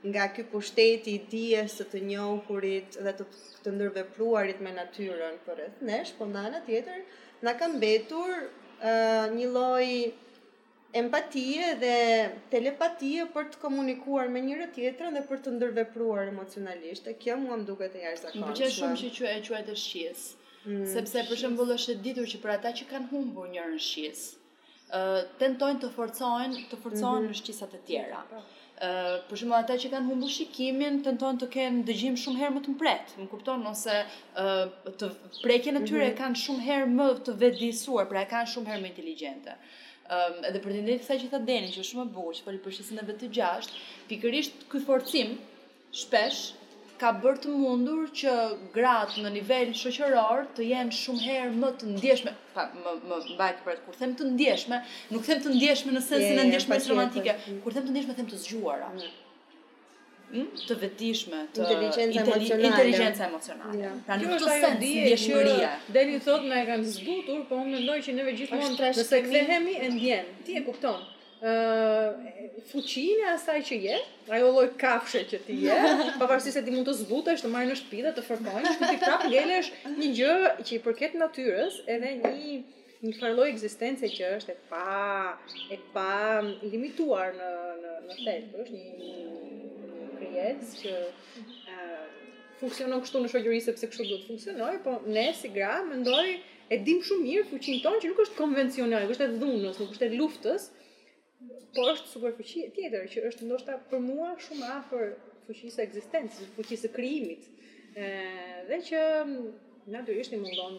nga ky pushteti i dijes së të njohurit dhe të të ndërvepruarit me natyrën përreth nesh, por nga ana tjetër na ka mbetur uh, një lloj empatie dhe telepatie për të komunikuar me njëra-tjetrën dhe për të ndërvepruar emocionalisht. E kjo mua më duket e jashtëzakonshme. Më pëlqen shumë që quajte, quajte shqisë. Mm, sepse për shembull është e ditur që për ata që kanë humbur njërën shqisë, ë uh, tentojnë të forcojnë, të forcohen mm -hmm. shqisat e tjera. Ë po. uh, për shembull ata që kanë humbur shikimin, tentojnë të kenë dëgjim shumë herë më të mprehtë. Më kupton ose ë uh, të prekjen e tyre mm -hmm. e kanë shumë herë më të vetëdijesuar, pra e kanë shumë herë më inteligjente. Um, edhe për të nderë kësaj që tha Deni, që është shumë e bukur, që foli për shqisën e vet të gjashtë, pikërisht ky forcim, shpesh, ka bërë të mundur që gratë në nivel shoqëror të jenë shumë herë më të ndjeshme, pa më më mbajt për kur them të ndjeshme, nuk them të ndjeshme në sensin e ndjeshmërisë romantike, kur them të ndjeshme them të zgjuara. Mm. Hmm? të vetëdijshme, te inteligjenca emocionale. Inteligjenca emocionale. Yeah. Pra në këtë sens ndjeshmëria. Deni thotë na e kanë zbutur, po unë mendoj që neve gjithmonë nëse kthehemi e ndien. Ti e kupton. ë fuqinë e asaj që je, ajo lloj kafshe që ti je, pavarësisht se ti mund të zbutesh, të marrin në shtëpi dhe të fërkojnë, ti prapë ngelesh një gjë që i përket natyrës, edhe një një farë lloj ekzistence që është e pa e pa limituar në në në thelb, është një një krijesë që ë funksionon kështu në shoqëri sepse kështu duhet të funksionojë, po ne si gra mendoj e dimë shumë mirë fuqinë tonë që nuk është konvencionale, nuk është e dhunës, nuk është e luftës, por është superfuqi tjetër që është ndoshta për mua shumë afër fuqisë së ekzistencës, fuqisë së krijimit. ë dhe që natyrisht i mungon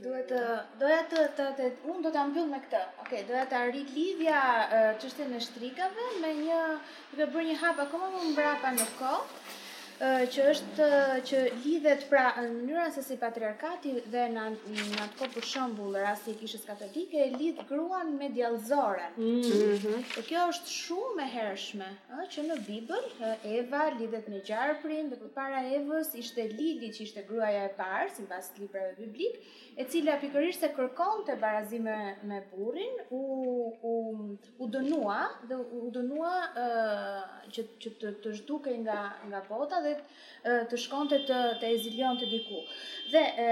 Duhet të doja të të të unë do ta mbyll me këtë. Okej, okay, doja ta rilidhja çështjen e shtrigave me një duke bërë një hap akoma më mbrapa në kohë që është që lidhet pra me mënyrën se si patriarkati dhe në në atë kohë për shembull rasti i kishës katolike e lidh gruan me djallëzoren. Mm -hmm. Dhe kjo është shumë e hershme, ë që në Bibël Eva lidhet me gjarprin dhe përpara Evës ishte Lilit që ishte gruaja e parë sipas librave biblikë, e cila pikërisht se kërkonte barazi me me burrin, u u u dënua dhe u dënua ë që që të të zhdukej nga nga bota dhe e, të shkonte të të ezilionte diku. Dhe e,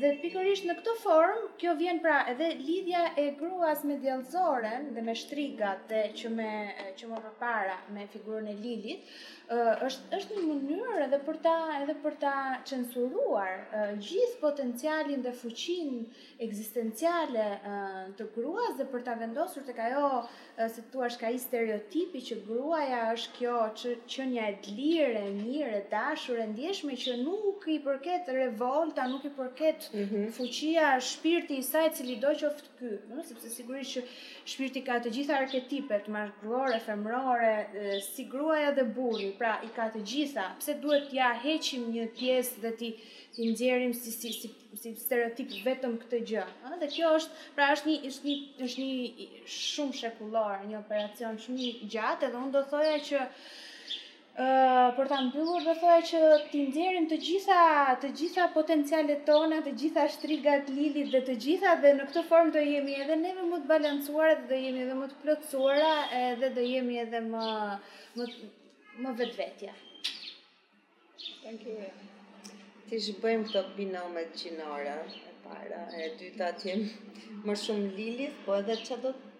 dhe pikërisht në këtë formë kjo vjen pra edhe lidhja e gruas me djallëzoren dhe me shtrigat dhe që me që më përpara me figurën e Lilit, është është një mënyrë edhe për ta edhe për ta censuruar gjithë potencialin dhe fuqinë ekzistenciale të gruas dhe për ta vendosur tek ajo si të thuash tek ai stereotipi që gruaja është kjo që qenia e dëlirë e mirë e dashur e ndjeshme që nuk i përket revolta nuk i përket mm -hmm. fuqia shpirti i saj cili do qoftë ky, ëh, sepse sigurisht që shpirti ka të gjitha arketipet, mashkullore, femërore, si gruaja dhe burri, pra i ka të gjitha. Pse duhet t'ia heqim një pjesë dhe t'i t'i nxjerrim si si si si stereotip vetëm këtë gjë, ëh, dhe kjo është, pra është një është një është një shumë shekullor, një operacion shumë i gjatë, edhe unë do thoja që për ta mbyllur do thoja që t'i nxjerrim të gjitha të gjitha potencialet tona, të gjitha shtrigat, Lilit dhe të gjitha dhe në këtë formë do jemi edhe neve më të balancuara dhe do jemi edhe më të plotësuara dhe do jemi edhe më më më vetvetja. Thank you. T'i zhbëjmë këto binomet gjinore e para, e dyta të jemi më shumë Lilit, po edhe që do të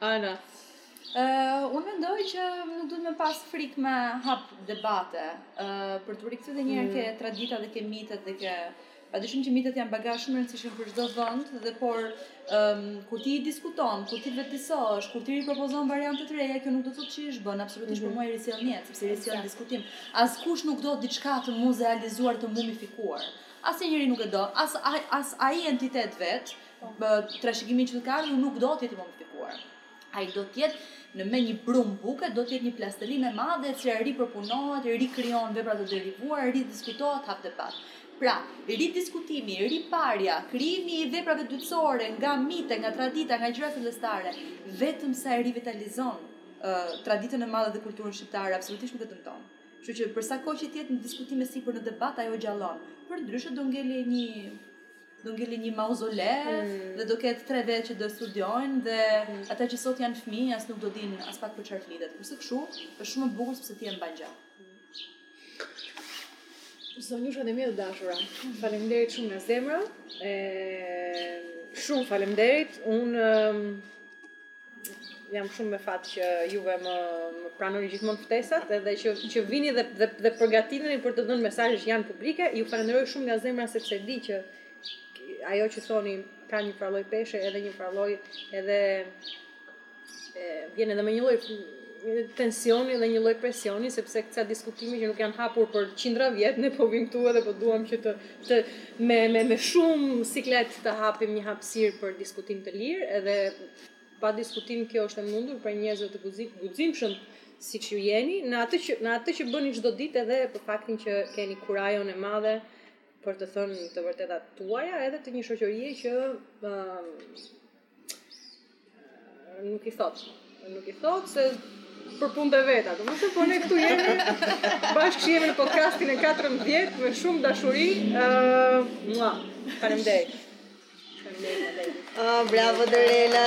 Ana, Unë mendoj që nuk duhet me pas frikë me hap debate, për t'u rikthy dhe një herë mm. ke tradita dhe ke mitet dhe ke Pa dyshim që mitet janë bagazh shumë i rëndësishëm për çdo vend dhe por um, kur ti i diskuton, kur t'i vetësosh, kur ti ripropozon variante të reja, kjo nuk do të thotë që i zhbën absolutisht mm -hmm. për mhm. mua i risjell në jetë, sepse i risjell në diskutim. Askush nuk do diçka të muzealizuar, të mumifikuar. Asnjëri nuk e do, as as ai entitet vetë, trashëgimi që do të ka ardhur nuk do të jetë i mumifikuar. Ai do të jetë në me një brumë buke, do të jetë një plastelinë e madhe e cila ripërpunohet, rikrijon vepra të derivuara, ridiskutohet hap debat. Pra, ridiskutimi, ripamja, krijimi i veprave dytësore nga mite, nga tradita, nga gjëra fillestare, vetëm sa e rivitalizon uh, traditën e madhe dhe kulturën shqiptare, absolutisht nuk e dëmton. Kështu që për sa kohë që të jetë në diskutim e sipër në debat ajo gjallon. Përndryshe do ngeli një do ngeli një mauzole dhe do ketë tre vetë që do studiojnë dhe ata që sot janë fëmijë as nuk do dinë aspak për çfarë flitet. Kurse kshu është shumë më bukur sepse ti e mban gjallë. Zonjusha të mia të dashura. Faleminderit shumë nga zemra. E shumë faleminderit. Unë Jam shumë me fat që juve më, më pranoni gjithmonë ftesat edhe që që vini dhe dhe, dhe përgatiteni për të dhënë mesazhe që janë publike. Ju falenderoj shumë nga zemra sepse di që ajo që thoni ka një farloj peshe edhe një farloj edhe e, vjen edhe me një lloj tensioni dhe një lloj presioni sepse ca diskutime që nuk janë hapur për qindra vjet ne po vim këtu edhe po duam që të të me me me shumë siklet të hapim një hapësirë për diskutim të lirë edhe pa diskutim kjo është e mundur prej njerëzve të guxim, guximshëm siç ju jeni në atë që në atë që bëni çdo ditë edhe për faktin që keni kurajon e madhe për të thënë të vërtetat tuaja edhe të një shoqërie që uh, Nuk i thot. Nuk i thot se për punët e veta. Do të thotë po ne këtu jemi bashkë jemi në podcastin e 14 me shumë dashuri. Ëh, uh, mua. Faleminderit. Faleminderit. Oh, bravo Dorela.